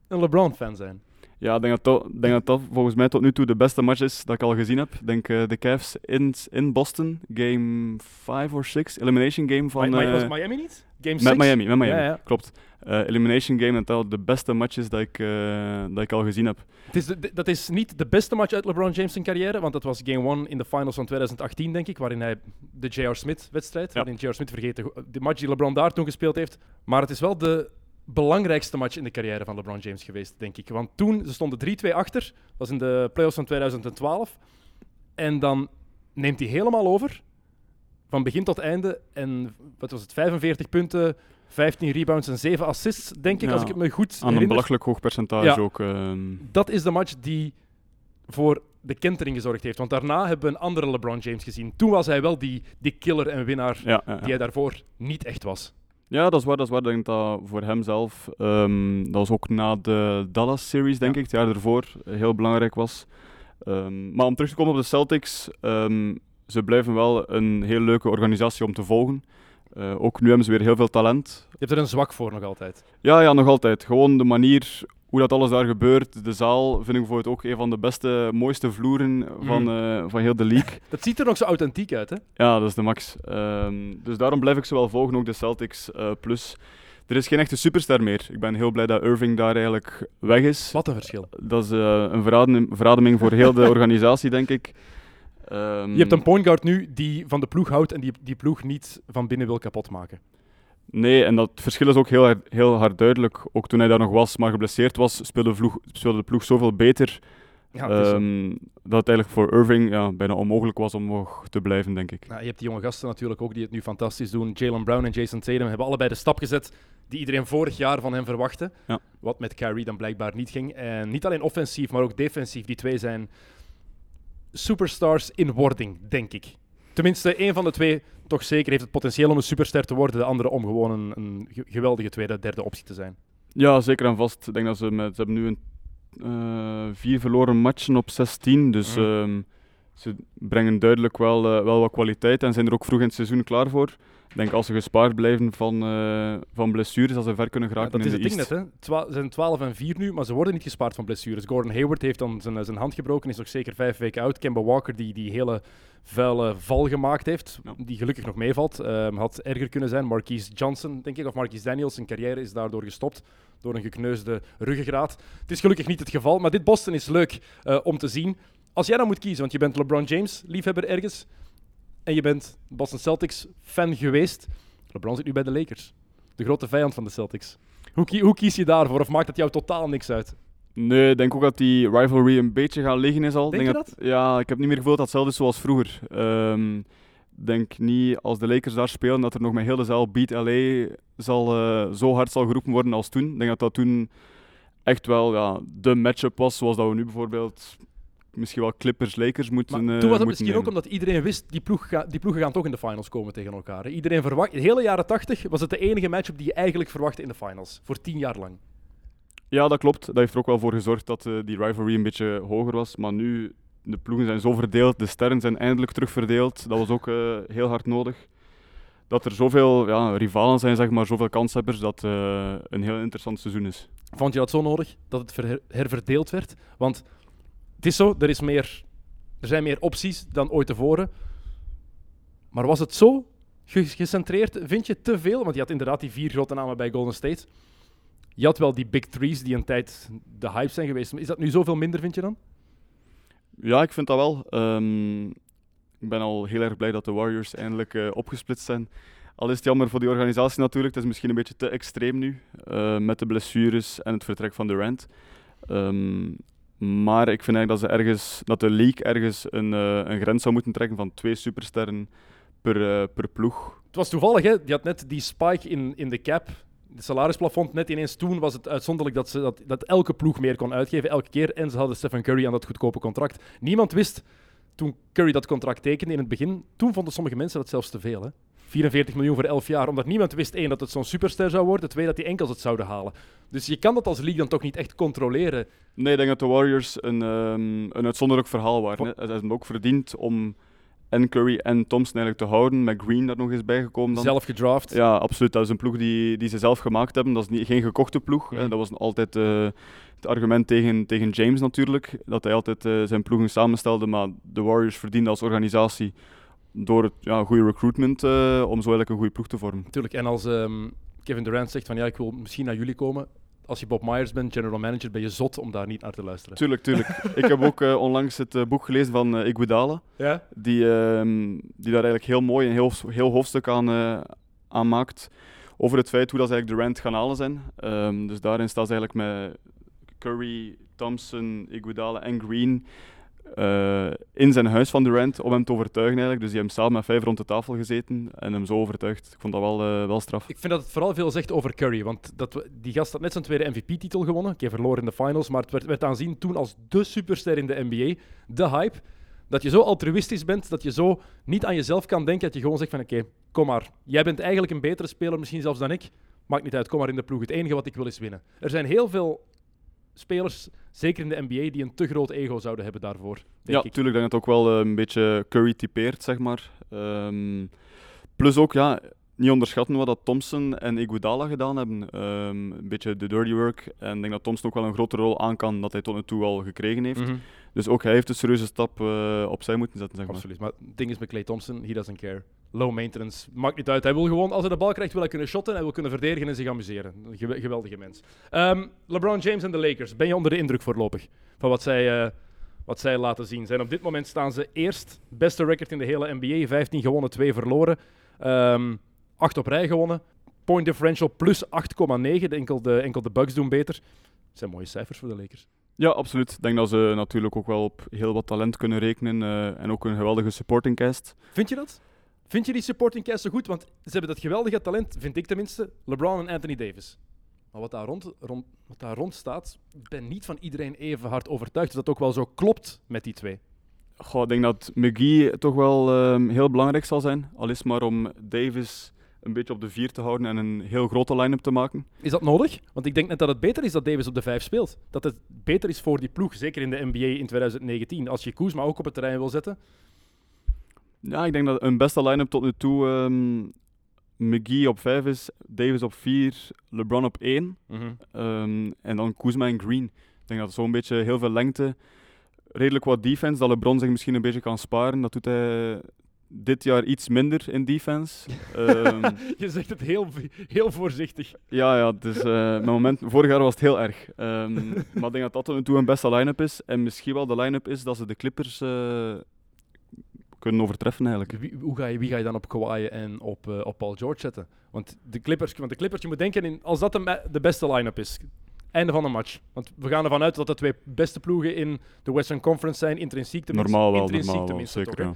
een LeBron-fan zijn. Ja, ik denk dat, dat, denk dat dat volgens mij tot nu toe de beste match is dat ik al gezien heb. Ik denk eh, de Cavs in, in Boston, game 5 of 6, elimination game van... Mi- eh, was Miami niet? Game met 6? Miami, met Miami, Ja, ja. klopt. Eh, elimination game, dat dat de beste match is dat ik, dat ik al gezien heb. Het is de- dat is niet de beste match uit LeBron James' zijn carrière, want dat was Game 1 in de finals van 2018, denk ik, waarin hij de J.R. Smith-wedstrijd, Ja. waarin J.R. Smith vergeten de match die LeBron daar toen gespeeld heeft. Maar het is wel de belangrijkste match in de carrière van LeBron James geweest, denk ik. Want toen, ze stonden 3-2 achter, dat was in de playoffs van 2012. En dan neemt hij helemaal over, van begin tot einde. En wat was het, 45 punten, 15 rebounds en 7 assists, denk ik, Ja, als ik het me goed Aan een herinner. belachelijk hoog percentage Ja. ook. ehm. dat is de match die voor de kentering gezorgd heeft. Want daarna hebben we een andere LeBron James gezien. Toen was hij wel die, die killer en winnaar ja. die hij daarvoor niet echt was. Ja, dat is waar. Dat is waar. Ik denk dat voor hem zelf, ehm, dat was ook na de Dallas-series, denk Ja. ik, het jaar ervoor, eh, heel belangrijk was. Ehm, maar om terug te komen op de Celtics, ehm, ze blijven wel een heel leuke organisatie om te volgen. Eh, ook nu hebben ze weer heel veel talent. Je hebt er een zwak voor nog altijd. Ja, ja, nog altijd. Gewoon de manier hoe dat alles daar gebeurt. De zaal vind ik bijvoorbeeld ook een van de beste, mooiste vloeren van, Mm. eh, van heel de league. (laughs) Dat ziet er nog zo authentiek uit, hè? Ja, dat is de max. Ehm, dus daarom blijf ik ze wel volgen, ook de Celtics. eh, plus, er is geen echte superster meer. Ik ben heel blij dat Irving daar eigenlijk weg is. Wat een verschil. Dat is eh, een veradem- verademing voor heel de (laughs) organisatie, denk ik. Ehm, Je hebt een point guard nu die van de ploeg houdt en die die ploeg niet van binnen wil kapotmaken. Nee, en dat verschil is ook heel, hard- heel hard duidelijk. Ook toen hij daar nog was, maar geblesseerd was, speelde de ploeg, speelde de ploeg zoveel beter. Ja, het ehm, dat het eigenlijk voor Irving ja, bijna onmogelijk was om nog te blijven, denk ik. Nou, je hebt die jonge gasten natuurlijk ook die het nu fantastisch doen. Jalen Brown en Jason Tatum hebben allebei de stap gezet die iedereen vorig jaar van hen verwachtte. Ja. Wat met Kyrie dan blijkbaar niet ging. En niet alleen offensief, maar ook defensief. Die twee zijn superstars in wording, denk ik. Tenminste, één van de twee toch zeker heeft het potentieel om een superster te worden. De andere om gewoon een, een ge- geweldige tweede, derde optie te zijn. Ja, zeker en vast. Ik denk dat ze, met, ze hebben nu een, eh, vier verloren matchen op 16. Dus Mm. ehm, ze brengen duidelijk wel, eh, wel wat kwaliteit en zijn er ook vroeg in het seizoen klaar voor. Ik denk als ze gespaard blijven van, eh, van blessures, dat ze ver kunnen Ja, geraken dat is in het de ding net. Hè. Twa- Ze zijn 12 en 4 nu, maar ze worden niet gespaard van blessures. Gordon Hayward heeft dan zijn, zijn hand gebroken, is nog zeker vijf weken oud. Kemba Walker, die die hele vuile val gemaakt heeft, Ja. die gelukkig nog meevalt, ehm, had erger kunnen zijn. Marquise Johnson, denk ik, of Marquise Daniels, zijn carrière is daardoor gestopt door een gekneusde ruggengraat. Het is gelukkig niet het geval, maar dit Boston is leuk eh, om te zien. Als jij dan moet kiezen, want je bent LeBron James liefhebber ergens en je bent Boston Celtics fan geweest. LeBron zit nu bij de Lakers, de grote vijand van de Celtics. Hoe, hoe kies je daarvoor? Of maakt het jou totaal niks uit? Nee, ik denk ook dat die rivalry een beetje gaan liggen is al. Denk je dat? Ja, ik heb niet meer gevoeld dat hetzelfde is zoals vroeger. Ik denk niet als de Lakers daar spelen dat er nog met heel de zaal Beat LA zal, eh, zo hard zal geroepen worden als toen. Ik denk dat dat toen echt wel ja, de matchup was, zoals dat we nu bijvoorbeeld misschien wel Clippers-Lakers moeten Maar eh, toen was het misschien ook omdat iedereen wist, die, ploeg ga- die ploegen gaan toch in de finals komen tegen elkaar. hè. Iedereen verwacht, de hele jaren 80 was het de enige matchup die je eigenlijk verwachtte in de finals. Voor tien jaar lang. Ja, dat klopt. Dat heeft er ook wel voor gezorgd dat eh, die rivalry een beetje hoger was. Maar nu, de ploegen zijn zo verdeeld, de sterren zijn eindelijk terug verdeeld. Dat was ook eh, heel hard nodig. Dat er zoveel ja, rivalen zijn, zeg maar, zoveel kanshebbers, dat eh, een heel interessant seizoen is. Vond je dat zo nodig, dat het ver- herverdeeld werd? Want het is zo, er, is meer, er zijn meer opties dan ooit tevoren. Maar was het zo ge- gecentreerd, vind je, te veel? Want je had inderdaad die vier grote namen bij Golden State. Je had wel die big threes die een tijd de hype zijn geweest. Is dat nu zoveel minder, vind je dan? Ja, ik vind dat wel. Ehm, ik ben al heel erg blij dat de Warriors eindelijk eh, opgesplitst zijn. Al is het jammer voor die organisatie natuurlijk. Het is misschien een beetje te extreem nu. eh, met de blessures en het vertrek van Durant. Ehm, maar ik vind eigenlijk dat, ze ergens, dat de league ergens een, eh, een grens zou moeten trekken van twee supersterren per, eh, per ploeg. Het was toevallig, hè? Je had net die spike in, in de cap. Het salarisplafond, net ineens toen was het uitzonderlijk dat, ze, dat, dat elke ploeg meer kon uitgeven, elke keer. En ze hadden Stephen Curry aan dat goedkope contract. Niemand wist, toen Curry dat contract tekende in het begin, toen vonden sommige mensen dat zelfs te veel. Hè? 44 miljoen voor 11 jaar, omdat niemand wist, één, dat het zo'n superster zou worden, twee, dat die enkels het zouden halen. Dus je kan dat als league dan toch niet echt controleren. Nee, ik denk dat de Warriors een, ehm, een uitzonderlijk verhaal waren. Hè. Ze hebben ook verdiend om en Curry en Thompson eigenlijk te houden. Met Green daar nog eens bijgekomen dan. Zelf gedraft. Ja, absoluut. Dat is een ploeg die, die ze zelf gemaakt hebben. Dat is niet, geen gekochte ploeg. hè. Mhm. Dat was altijd eh, het argument tegen, tegen James natuurlijk. Dat hij altijd eh, zijn ploegen samenstelde. Maar de Warriors verdienden als organisatie door het ja, goede recruitment eh, om zo eigenlijk een goede ploeg te vormen. Natuurlijk. En als ehm, Kevin Durant zegt van ja, ik wil misschien naar jullie komen. Als je Bob Myers bent, general manager, ben je zot om daar niet naar te luisteren. Tuurlijk, tuurlijk. (laughs) Ik heb ook eh, onlangs het eh, boek gelezen van Iguodala. Ja? die, ehm, die daar eigenlijk heel mooi een heel, heel hoofdstuk aan, aan maakt. Over het feit hoe dat ze eigenlijk Durant gaan halen zijn. Ehm, dus daarin staat ze eigenlijk met Curry, Thompson, Iguodala en Green eh, in zijn huis van Durant om hem te overtuigen eigenlijk. Dus die hebben samen met vijf rond de tafel gezeten en hem zo overtuigd. Ik vond dat wel, eh, wel straf. Ik vind dat het vooral veel zegt over Curry. Want dat, die gast had net zijn tweede MVP-titel gewonnen. Oké, verloren in de finals. Maar het werd, werd aanzien toen als de superster in de NBA. De hype. Dat je zo altruïstisch bent. Dat je zo niet aan jezelf kan denken. Dat je gewoon zegt van oké, kom maar. Jij bent eigenlijk een betere speler misschien zelfs dan ik. Maakt niet uit, kom maar in de ploeg. Het enige wat ik wil is winnen. Er zijn heel veel spelers, zeker in de NBA, die een te groot ego zouden hebben daarvoor. Denk ja, ik. tuurlijk denk dat het ook wel eh, een beetje Curry typeert, zeg maar. Ehm, plus ook, ja, niet onderschatten wat dat Thompson en Iguodala gedaan hebben. Ehm, een beetje de dirty work. En ik denk dat Thompson ook wel een grotere rol aan kan dat hij tot nu toe al gekregen heeft. Mhm. Dus ook hij heeft een serieuze stap eh, opzij moeten zetten, zeg maar. Absoluut. Maar het ding is met Clay Thompson, he doesn't care. Low maintenance, maakt niet uit. Hij wil gewoon, als hij de bal krijgt, wil hij kunnen shotten. Hij wil kunnen verdedigen en zich amuseren. Geweldige mens. Ehm, LeBron James en de Lakers. Ben je onder de indruk voorlopig van wat zij, eh, wat zij laten zien? Zijn op dit moment staan ze eerst. Beste record in de hele NBA. 15 gewonnen, 2 verloren. Ehm 8 op rij gewonnen. Point differential plus 8,9. De Enkel, de, enkel de Bucks doen beter. Dat zijn mooie cijfers voor de Lakers. Ja, absoluut. Ik denk dat ze natuurlijk ook wel op heel wat talent kunnen rekenen. eh, en ook een geweldige supporting cast. Vind je dat? Vind je die supporting cast zo goed? Want ze hebben dat geweldige talent, vind ik tenminste, LeBron en Anthony Davis. Maar wat daar rond, rond, wat daar rond staat, ik ben niet van iedereen even hard overtuigd dat dat ook wel zo klopt met die twee. Goh, ik denk dat McGee toch wel ehm, heel belangrijk zal zijn. Al is maar om Davis een beetje op de vier te houden en een heel grote line-up te maken. Is dat nodig? Want ik denk net dat het beter is dat Davis op de vijf speelt. Dat het beter is voor die ploeg, zeker in de NBA in 2019. Als je Kuzma ook op het terrein wil zetten. Ja, ik denk dat een beste line-up tot nu toe ehm McGee op 5 is, Davis op 4, LeBron op 1 ehm, en dan Kuzma en Green. Ik denk dat zo'n beetje heel veel lengte, redelijk wat defense, dat LeBron zich misschien een beetje kan sparen. Dat doet hij dit jaar iets minder in defense. (laughs) Ehm, Je zegt het heel, heel voorzichtig. ja, ja, dus mijn moment, vorig jaar was het heel erg. Ehm, (laughs) maar ik denk dat dat tot nu toe een beste line-up is. En misschien wel de line-up is dat ze de Clippers eh, kunnen overtreffen eigenlijk. Wie, hoe ga je, wie ga je dan op Kawhi en op, eh, op Paul George zetten? Want de Clippers, want de Clippers je moet denken, in, als dat de, beste line-up is, einde van de match. Want we gaan ervan uit dat de twee beste ploegen in de Western Conference zijn, intrinsiek tenminste. Normaal wel, intrinsiek normaal wel, zeker. toch, ja.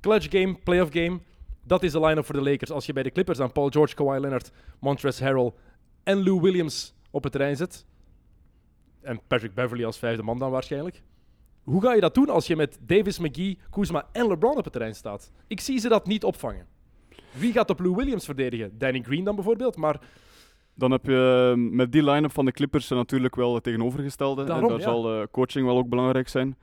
Clutch game, playoff game, dat is de line-up voor de Lakers. Als je bij de Clippers dan Paul George, Kawhi Leonard, Montrezl Harrell en Lou Williams op het terrein zet, En Patrick Beverly als vijfde man dan waarschijnlijk. Hoe ga je dat doen als je met Davis, McGee, Kuzma en LeBron op het terrein staat? Ik zie ze dat niet opvangen. Wie gaat op Lou Williams verdedigen? Danny Green dan bijvoorbeeld, maar Dan heb je eh, met die line-up van de Clippers natuurlijk wel het tegenovergestelde. En Daarom, daar ja. zal coaching wel ook belangrijk zijn.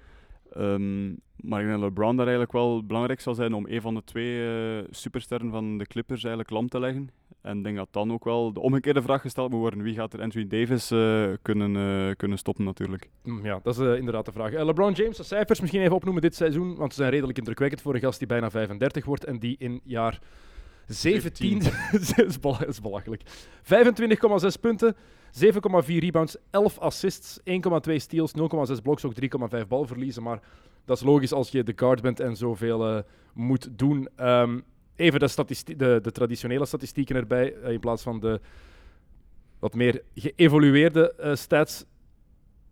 Ehm, maar ik denk dat LeBron daar eigenlijk wel belangrijk zal zijn om een van de twee eh, supersterren van de Clippers eigenlijk lam te leggen. En ik denk dat dan ook wel de omgekeerde vraag gesteld moet worden. Wie gaat er Anthony Davis eh, kunnen, eh, kunnen stoppen natuurlijk. Mm, Ja, dat is inderdaad de vraag. LeBron James, de cijfers misschien even opnoemen dit seizoen, want ze zijn redelijk indrukwekkend voor een gast die bijna 35 wordt en die in jaar 17... (laughs) dat is bela- dat is belachelijk. 25,6 punten, 7,4 rebounds, 11 assists, 1,2 steals, 0,6 bloks, ook 3,5 balverliezen. Maar dat is logisch als je de guard bent en zoveel eh, moet doen. Ehm, even de, de, de traditionele statistieken erbij, eh, in plaats van de wat meer geëvolueerde eh, stats.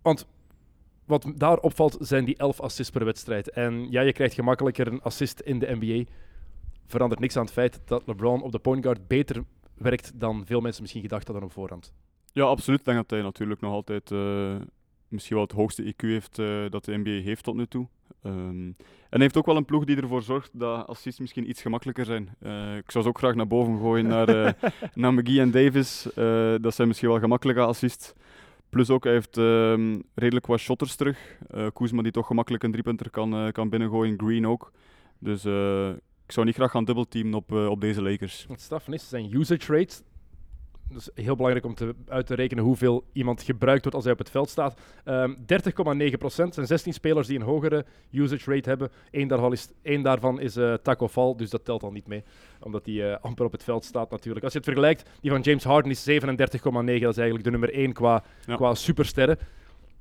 Want wat daar opvalt, zijn die 11 assists per wedstrijd. En ja, je krijgt gemakkelijker een assist in de NBA. Verandert niks aan het feit dat LeBron op de point guard beter werkt dan veel mensen misschien gedacht hadden op voorhand. Ja, absoluut. Ik denk dat hij natuurlijk nog altijd eh, misschien wel het hoogste IQ heeft eh, dat de NBA heeft tot nu toe. Ehm, en hij heeft ook wel een ploeg die ervoor zorgt dat assists misschien iets gemakkelijker zijn. Eh, ik zou ze ook graag naar boven gooien naar, eh, (laughs) naar McGee en Davis. Eh, dat zijn misschien wel gemakkelijke assists. Plus ook, hij heeft ehm, redelijk wat shotters terug. Eh Kuzma die toch gemakkelijk een driepunter kan, eh, kan binnengooien. Green ook. Dus eh, ik zou niet graag gaan dubbelteamen op, op deze Lakers. Het straf is, zijn usage rates. Dat is heel belangrijk om te, uit te rekenen hoeveel iemand gebruikt wordt als hij op het veld staat. Ehm 30,9 procent zijn 16 spelers die een hogere usage rate hebben. Eén daarvan is, één daarvan is eh, Taco Fall, dus dat telt al niet mee. Omdat hij eh, amper op het veld staat natuurlijk. Als je het vergelijkt, die van James Harden is 37,9. Dat is eigenlijk de nummer 1 qua, Ja. qua supersterren.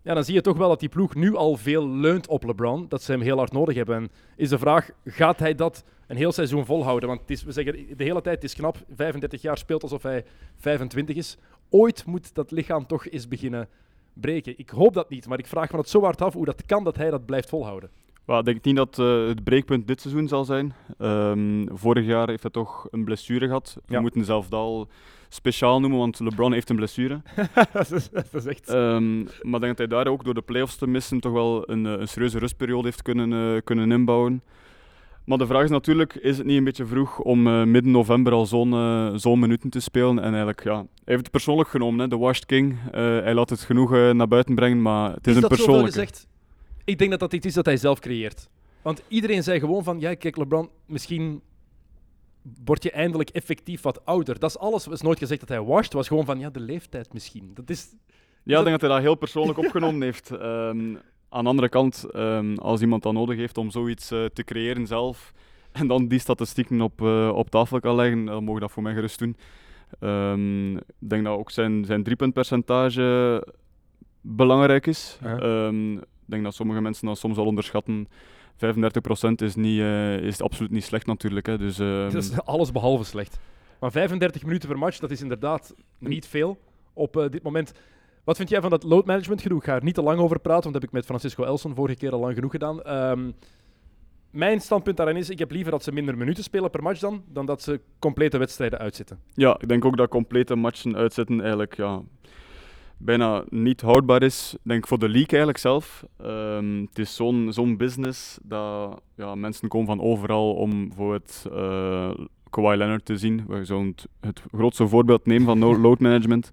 Ja, dan zie je toch wel dat die ploeg nu al veel leunt op LeBron. Dat ze hem heel hard nodig hebben. En is de vraag, gaat hij dat een heel seizoen volhouden? Want het is, we zeggen de hele tijd, het is knap. 35 jaar speelt alsof hij 25 is. Ooit moet dat lichaam toch eens beginnen breken. Ik hoop dat niet, maar ik vraag me dat zo hard af hoe dat kan dat hij dat blijft volhouden. Wel, ik denk niet dat eh, het breekpunt dit seizoen zal zijn. Ehm, vorig jaar heeft hij toch een blessure gehad. We Ja. moeten zelf dat al speciaal noemen, want LeBron heeft een blessure. (laughs) dat, is, dat is echt... Ehm, maar ik denk dat hij daar ook door de playoffs te missen toch wel een, eh, een serieuze rustperiode heeft kunnen, eh, kunnen inbouwen. Maar de vraag is natuurlijk, is het niet een beetje vroeg om eh, midden november al zo'n zo'n minuten te spelen? En eigenlijk, ja, hij heeft het persoonlijk genomen, hè, de Washed King. Eh, hij laat het genoeg naar buiten brengen, maar het is, is een persoonlijke. gezegd? Ik denk dat dat iets is dat hij zelf creëert. Want iedereen zei gewoon van, ja, kijk, LeBron, misschien word je eindelijk effectief wat ouder. Dat is alles. Er is nooit gezegd dat hij washed. Was gewoon van, ja, de leeftijd misschien. Dat is... Ja, ik denk dat hij dat heel persoonlijk (laughs) opgenomen heeft. Ehm, aan de andere kant, ehm, als iemand dat nodig heeft om zoiets eh, te creëren zelf, (laughs) en dan die statistieken op, eh, op tafel kan leggen, dan mogen dat voor mij gerust doen. Ehm, ik denk dat ook zijn, zijn driepuntpercentage belangrijk is. Ja. Ehm, ik denk dat sommige mensen dat soms al onderschatten. 35% is, niet, eh, is absoluut niet slecht natuurlijk. Hè. Dus, Dat is alles behalve slecht. Maar 35 minuten per match, dat is inderdaad niet veel op dit moment. Wat vind jij van dat load management gedoe? Ik ga er niet te lang over praten, want dat heb ik met Francisco Elson vorige keer al lang genoeg gedaan. Ehm, mijn standpunt daarin is, ik heb liever dat ze minder minuten spelen per match dan, dan dat ze complete wedstrijden uitzitten. Ja, ik denk ook dat complete matchen uitzetten eigenlijk ja, bijna niet houdbaar is. Ik denk voor de league eigenlijk zelf. Ehm, het is zo'n zo'n business dat ja, mensen komen van overal om voor het eh Kawhi Leonard te zien. We zouden het, grootste voorbeeld nemen van (laughs) load management.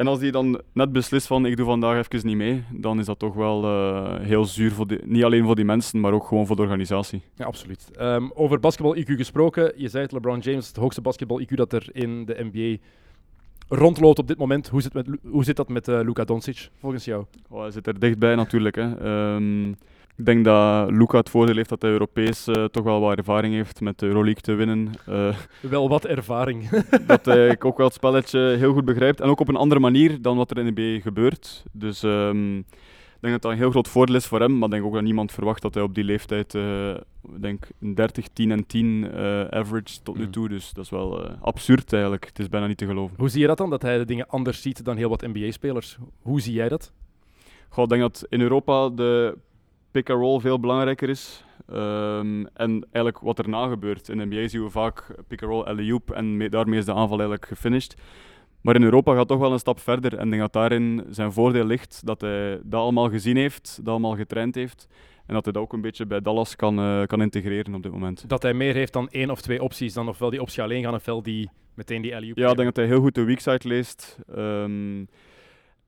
En als die dan net beslist van ik doe vandaag even niet mee, dan is dat toch wel eh, heel zuur, voor die, niet alleen voor die mensen, maar ook gewoon voor de organisatie. Ja, absoluut. Ehm, over basketbal-IQ gesproken, je zei het, LeBron James, het hoogste basketbal-IQ dat er in de NBA rondloopt op dit moment. Hoe zit, met, hoe zit dat met eh, Luka Doncic, volgens jou? Oh, hij zit er dichtbij natuurlijk. Hè. Ehm, ik denk dat Luca het voordeel heeft dat hij Europees eh, toch wel wat ervaring heeft met de Euroleague te winnen. Eh, Wel wat ervaring. (laughs) dat hij ook wel het spelletje heel goed begrijpt. En ook op een andere manier dan wat er in de NBA gebeurt. Dus ehm, ik denk dat dat een heel groot voordeel is voor hem. Maar ik denk ook dat niemand verwacht dat hij op die leeftijd ik denk een 30, 10 en 10 eh, average tot nu Mm. toe. Dus dat is wel absurd eigenlijk. Het is bijna niet te geloven. Hoe zie je dat dan, dat hij de dingen anders ziet dan heel wat NBA-spelers? Hoe zie jij dat? Goh, ik denk dat in Europa de pick-and-roll veel belangrijker is. Ehm, en eigenlijk wat erna gebeurt. In de NBA zien we vaak pick-and-roll alley-oop en me- daarmee is de aanval eigenlijk gefinished. Maar in Europa gaat toch wel een stap verder. En ik denk dat daarin zijn voordeel ligt dat hij dat allemaal gezien heeft, dat allemaal getraind heeft. En dat hij dat ook een beetje bij Dallas kan, eh, kan integreren op dit moment. Dat hij meer heeft dan één of twee opties, dan ofwel die optie alleen gaan ofwel die meteen die alley Ja, ik denk dat hij heel goed de weakside leest. Ehm,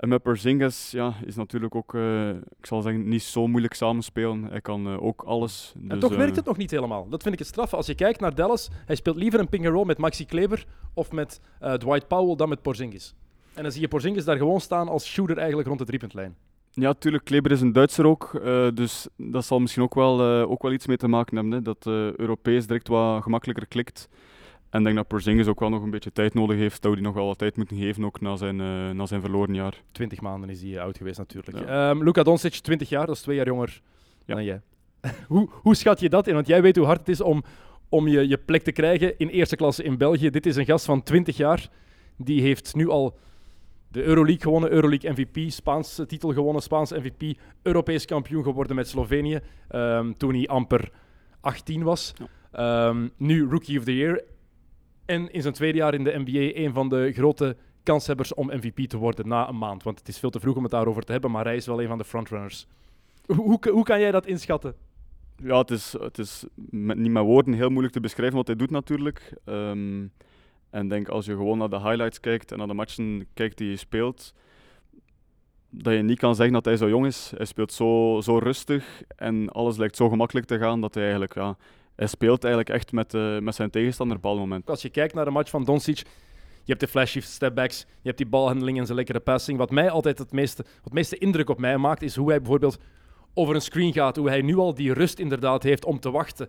en met Porzingis ja, is natuurlijk ook, eh, ik zal zeggen, niet zo moeilijk samenspelen. Hij kan eh, ook alles. En Dus, toch werkt eh, het nog niet helemaal. Dat vind ik het straffe. Als je kijkt naar Dallas, hij speelt liever een ping roll met Maxi Kleber of met Dwight Powell dan met Porzingis. En dan zie je Porzingis daar gewoon staan als shooter eigenlijk rond de driepuntlijn. Ja, natuurlijk. Kleber is een Duitser ook. dus dat zal misschien ook wel, ook wel iets mee te maken hebben. Hè, dat Europees direct wat gemakkelijker klikt. En ik denk dat Porzingis ook wel nog een beetje tijd nodig heeft. Dat we die nog wel wat tijd moeten geven, ook na zijn, eh, na zijn verloren jaar. 20 maanden is hij oud geweest natuurlijk. Ja. Ehm, Luka Doncic, 20 jaar, dat is twee jaar jonger Ja. dan jij. (laughs) hoe, hoe schat je dat in? Want jij weet hoe hard het is om, om je, je plek te krijgen in eerste klasse in België. Dit is een gast van 20 jaar. Die heeft nu al de Euroleague gewonnen, Euroleague MVP, Spaanse titel gewonnen, Spaans MVP, Europees kampioen geworden met Slovenië ehm, toen hij amper 18 was. Ehm, nu Rookie of the Year. En in zijn tweede jaar in de NBA een van de grote kanshebbers om MVP te worden na een maand. Want het is veel te vroeg om het daarover te hebben, maar hij is wel een van de frontrunners. Hoe, hoe, kan jij dat inschatten? Ja, het is, het is met, niet met woorden heel moeilijk te beschrijven wat hij doet natuurlijk. Ehm, en denk als je gewoon naar de highlights kijkt en naar de matchen kijkt die hij speelt, dat je niet kan zeggen dat hij zo jong is. Hij speelt zo, zo rustig en alles lijkt zo gemakkelijk te gaan dat hij eigenlijk, ja, hij speelt eigenlijk echt met, eh, met zijn tegenstander op het moment. Als je kijkt naar de match van Doncic, je hebt de flashy stepbacks, je hebt die balhandeling en zijn lekkere passing. Wat mij altijd het meeste, het meeste indruk op mij maakt, is hoe hij bijvoorbeeld over een screen gaat, hoe hij nu al die rust inderdaad heeft om te wachten.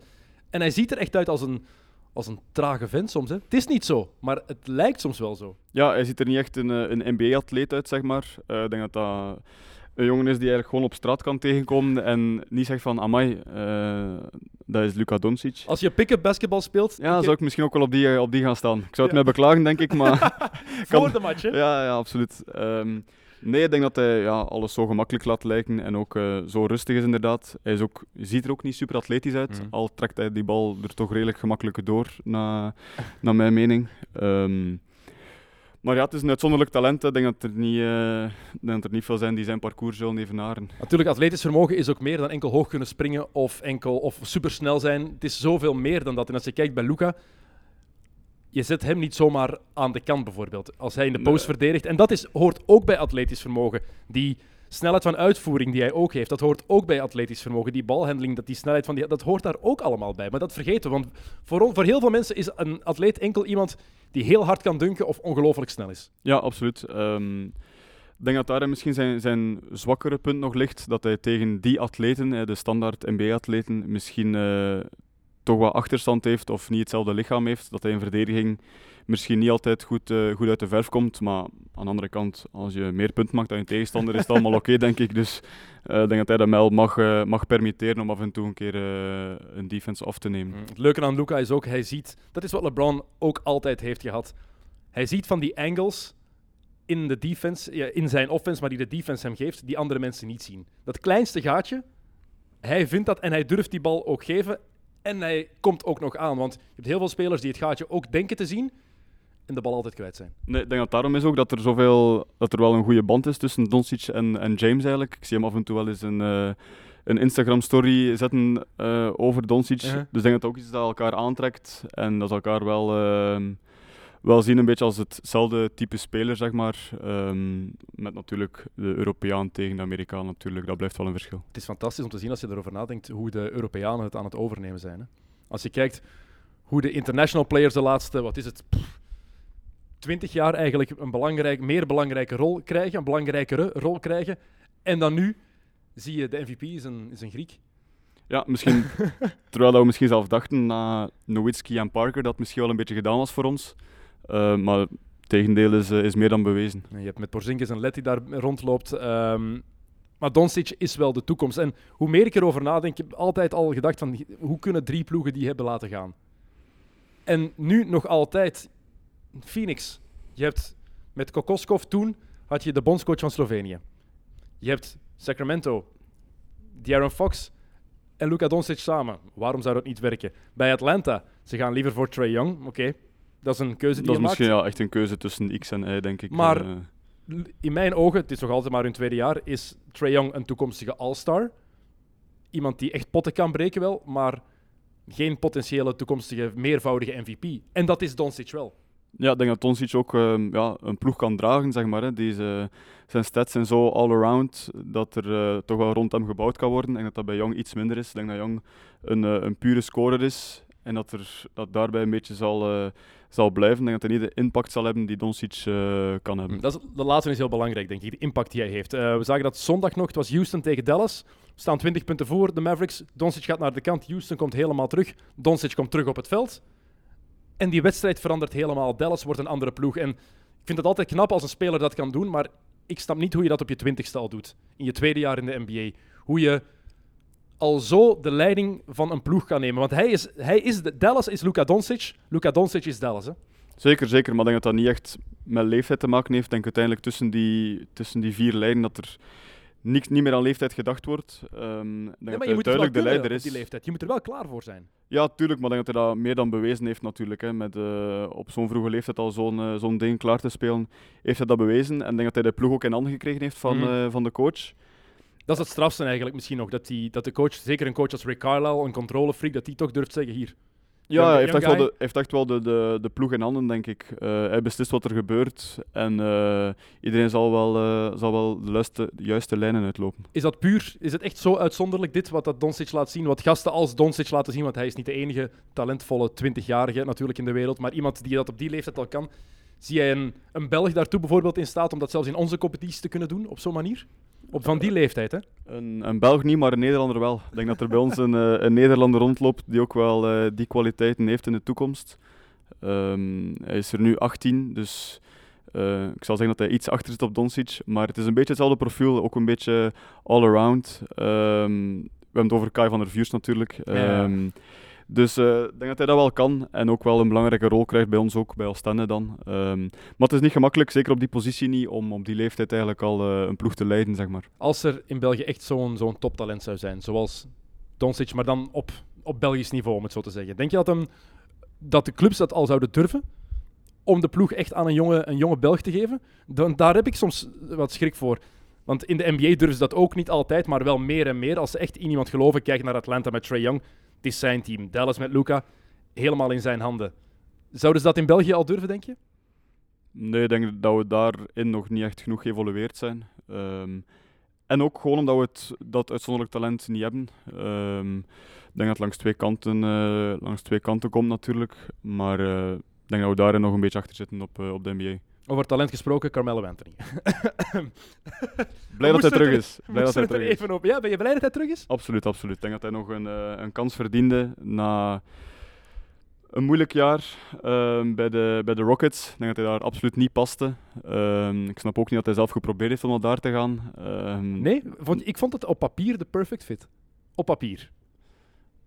En hij ziet er echt uit als een, als een trage vent soms. Hè. Het is niet zo, maar het lijkt soms wel zo. Ja, hij ziet er niet echt een, eh, een NBA-atleet uit, zeg maar. Eh, ik denk dat dat een jongen is die eigenlijk gewoon op straat kan tegenkomen en niet zegt van, amai, eh, dat is Luka Doncic. Als je pick-up basketbal speelt, Ja, zou ik misschien ook wel op die, op die gaan staan. Ik zou het Ja. mij beklagen, denk ik, (laughs) maar... voor kan- de match. Hè. ja, ja, absoluut. Ehm, nee, ik denk dat hij ja, alles zo gemakkelijk laat lijken en ook eh, zo rustig is, inderdaad. Hij is ook, ziet er ook niet super atletisch uit, Mhm. al trekt hij die bal er toch redelijk gemakkelijk door, na, naar mijn mening. Ehm, maar ja, het is een uitzonderlijk talent. Ik denk dat er niet, denk dat er niet veel zijn die zijn parcours zullen evenaren. Natuurlijk, atletisch vermogen is ook meer dan enkel hoog kunnen springen of, enkel, of supersnel zijn. Het is zoveel meer dan dat. En als je kijkt bij Luca, je zet hem niet zomaar aan de kant bijvoorbeeld. Als hij in de Nee. post verdedigt. En dat is, hoort ook bij atletisch vermogen. Die snelheid van uitvoering die hij ook heeft, dat hoort ook bij atletisch vermogen. Die balhandeling, dat die snelheid van die, dat hoort daar ook allemaal bij. Maar dat vergeten we. Want voor, voor heel veel mensen is een atleet enkel iemand die heel hard kan dunken of ongelooflijk snel is. Ja, absoluut. Ehm, ik denk dat daar misschien zijn, zijn zwakkere punt nog ligt. Dat hij tegen die atleten, de standaard NBA-atleten, misschien eh, toch wat achterstand heeft of niet hetzelfde lichaam heeft. Dat hij in verdediging misschien niet altijd goed, eh, goed uit de verf komt. Maar aan de andere kant, als je meer punten maakt dan je tegenstander, is het allemaal oké, denk ik. Dus eh, ik denk dat hij dat wel mag, eh, mag permitteren om af en toe een keer een defense af te nemen. Het leuke aan Luca is ook, hij ziet, dat is wat LeBron ook altijd heeft gehad. Hij ziet van die angles in de defense, ja, in zijn offense, maar die de defense hem geeft, die andere mensen niet zien. Dat kleinste gaatje, hij vindt dat en hij durft die bal ook geven. En hij komt ook nog aan, want je hebt heel veel spelers die het gaatje ook denken te zien en de bal altijd kwijt zijn. Nee, ik denk dat daarom is ook dat er, zoveel, dat er wel een goede band is tussen Doncic en, en James eigenlijk. Ik zie hem af en toe wel eens een, eh, een Instagram-story zetten eh, over Doncic. Uh-huh. Dus ik denk dat het ook iets dat elkaar aantrekt en dat ze elkaar wel, ehm, wel zien een beetje als hetzelfde type speler, zeg maar. Ehm, met natuurlijk de Europeaan tegen de Amerikaan natuurlijk, dat blijft wel een verschil. Het is fantastisch om te zien als je erover nadenkt hoe de Europeanen het aan het overnemen zijn. Hè. Als je kijkt hoe de international players de laatste, wat is het, pff, 20 jaar eigenlijk een belangrijk, meer belangrijke rol krijgen, een belangrijkere rol krijgen. En dan nu zie je de MVP is een, is een Griek. Ja, misschien, (laughs) terwijl we misschien zelf dachten na Nowitzki en Parker, dat misschien wel een beetje gedaan was voor ons. Eh, maar het tegendeel is, eh, is meer dan bewezen. En je hebt met Porzingis en Let die daar rondloopt. ehm, maar Doncic is wel de toekomst. En hoe meer ik erover nadenk, ik heb altijd al gedacht van hoe kunnen drie ploegen die hebben laten gaan. En nu nog altijd Phoenix. Je hebt met Kokoskov toen had je de bondscoach van Slovenië. Je hebt Sacramento, De'Aaron Fox en Luka Doncic samen. Waarom zou dat niet werken? Bij Atlanta, ze gaan liever voor Trae Young. Oké, Dat is een keuze die Dat is je maakt. misschien ja, echt een keuze tussen X en Y, denk ik. Maar- Eh, in mijn ogen, het is nog altijd maar hun tweede jaar, is Trae Young een toekomstige All-Star. Iemand die echt potten kan breken wel, maar geen potentiële toekomstige meervoudige MVP. En dat is Doncic wel. Ja, ik denk dat Doncic ook ehm, ja, een ploeg kan dragen, zeg maar. Hè. Deze, zijn stats zijn zo all-around dat er eh, toch wel rond hem gebouwd kan worden. Denk dat dat bij Young iets minder is. Ik denk dat Young een, eh, een pure scorer is en dat, er, dat daarbij een beetje zal, eh, zal blijven. Ik denk dat hij niet de impact zal hebben die Doncic kan hebben. Dat is, de laatste is heel belangrijk, denk ik, de impact die hij heeft. We zagen dat zondag nog, het was Houston tegen Dallas. We staan 20 punten voor, de Mavericks. Doncic gaat naar de kant, Houston komt helemaal terug. Doncic komt terug op het veld. En die wedstrijd verandert helemaal. Dallas wordt een andere ploeg. En ik vind het altijd knap als een speler dat kan doen, maar ik snap niet hoe je dat op je twintigste al doet. In je tweede jaar in de NBA. Hoe je al zo de leiding van een ploeg kan nemen. Want hij is, hij is de, Dallas is Luka Doncic. Luka Doncic is Dallas. Hè? Zeker, zeker. Maar ik denk dat dat niet echt met leeftijd te maken heeft. Ik denk uiteindelijk tussen die, tussen die vier lijnen dat er niks, niet meer aan leeftijd gedacht wordt. Nee, dat maar je moet er wel duidelijk de leider is. die leeftijd. Je moet er wel klaar voor zijn. Ja, tuurlijk, maar ik denk dat hij dat meer dan bewezen heeft natuurlijk. Hè. Met, eh, op zo'n vroege leeftijd al zo'n eh, zo'n ding klaar te spelen, heeft hij dat bewezen. En ik denk dat hij de ploeg ook in handen gekregen heeft van, Mhm. eh, van de coach. Dat is het strafste eigenlijk misschien nog. Dat, die, dat de coach, zeker een coach als Rick Carlisle, een controlefreak, dat die toch durft zeggen hier. Ja, hij heeft echt, wel de, heeft echt wel de, de, de ploeg in handen, denk ik. Eh, hij beslist wat er gebeurt en eh, iedereen zal wel, eh, zal wel de, juiste, de juiste lijnen uitlopen. Is dat puur, is het echt zo uitzonderlijk dit, wat dat Doncic laat zien? Wat gasten als Doncic laten zien, want hij is niet de enige talentvolle 20-jarige natuurlijk in de wereld, maar iemand die dat op die leeftijd al kan. Zie jij een, een Belg daartoe bijvoorbeeld in staat om dat zelfs in onze competitie te kunnen doen, op zo'n manier? Op van die leeftijd, hè? Een, een Belg niet, maar een Nederlander wel. Ik denk dat er bij ons een, eh, een Nederlander rondloopt die ook wel eh, die kwaliteiten heeft in de toekomst. Ehm, hij is er nu 18, dus eh, ik zal zeggen dat hij iets achter zit op Doncic. Maar het is een beetje hetzelfde profiel, ook een beetje all-around. Ehm, we hebben het over Kai van der Vuurs natuurlijk. Ja, ja. Dus eh, ik denk dat hij dat wel kan en ook wel een belangrijke rol krijgt bij ons ook, bij Oostende dan. Ehm, maar het is niet gemakkelijk, zeker op die positie niet, om op die leeftijd eigenlijk al eh, een ploeg te leiden, zeg maar. Als er in België echt zo'n zo'n toptalent zou zijn, zoals Doncic, maar dan op, op Belgisch niveau, om het zo te zeggen. Denk je dat, hem, dat de clubs dat al zouden durven? Om de ploeg echt aan een jonge, een jonge Belg te geven? Dan, daar heb ik soms wat schrik voor. Want in de NBA durven ze dat ook niet altijd, maar wel meer en meer. Als ze echt in iemand geloven, kijk naar Atlanta met Trae Young. Het is zijn team. Dallas met Luca, helemaal in zijn handen. Zouden ze dat in België al durven, denk je? Nee, ik denk dat we daarin nog niet echt genoeg geëvolueerd zijn. Ehm, en ook gewoon omdat we het, dat uitzonderlijk talent niet hebben. Ehm, ik denk dat het langs twee kanten, eh, langs twee kanten komt natuurlijk. Maar eh, ik denk dat we daarin nog een beetje achter zitten op, eh, op de NBA. Over talent gesproken, Carmelo Anthony. (laughs) Blij dat hij terug er- is. Blij dat hij er terug is. even op. Ja, ben je blij dat hij terug is? Absoluut, absoluut. Ik denk dat hij nog een, eh, een kans verdiende na een moeilijk jaar ehm, bij, de, bij de Rockets. Ik denk dat hij daar absoluut niet paste. Ehm, ik snap ook niet dat hij zelf geprobeerd heeft om naar daar te gaan. Ehm, Nee, vond, ik vond het op papier de perfect fit. Op papier.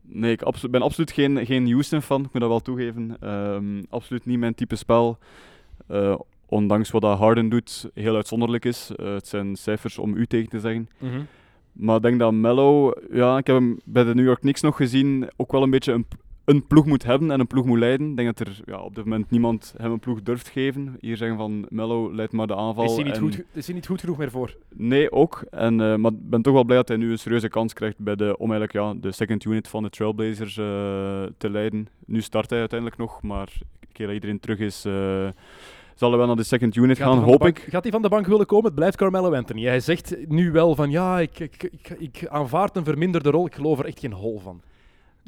Nee, ik ben absoluut geen, geen Houston-fan, ik moet dat wel toegeven. Ehm, absoluut niet mijn type spel. Ondanks wat dat Harden doet, heel uitzonderlijk is. Eh, het zijn cijfers om u tegen te zeggen. Maar ik denk dat Mello, ja, ik heb hem bij de New York Knicks nog gezien, ook wel een beetje een, een ploeg moet hebben en een ploeg moet leiden. Ik denk dat er ja, op dit moment niemand hem een ploeg durft geven. Hier zeggen van Mello leidt maar de aanval. Is hij, niet en- goed, ge- is hij niet goed genoeg meer voor? Nee, ook. En, eh, maar ik ben toch wel blij dat hij nu een serieuze kans krijgt bij de, om eigenlijk ja, de second unit van de Trailblazers eh, te leiden. Nu start hij uiteindelijk nog, maar keer dat iedereen terug is, zal hij wel naar de second unit Gaat gaan, hoop bank- ik. Gaat hij van de bank willen komen? Het blijft Carmelo Anthony. Hij zegt nu wel van ja, ik, ik, ik, ik aanvaard een verminderde rol. Ik geloof er echt geen hol van.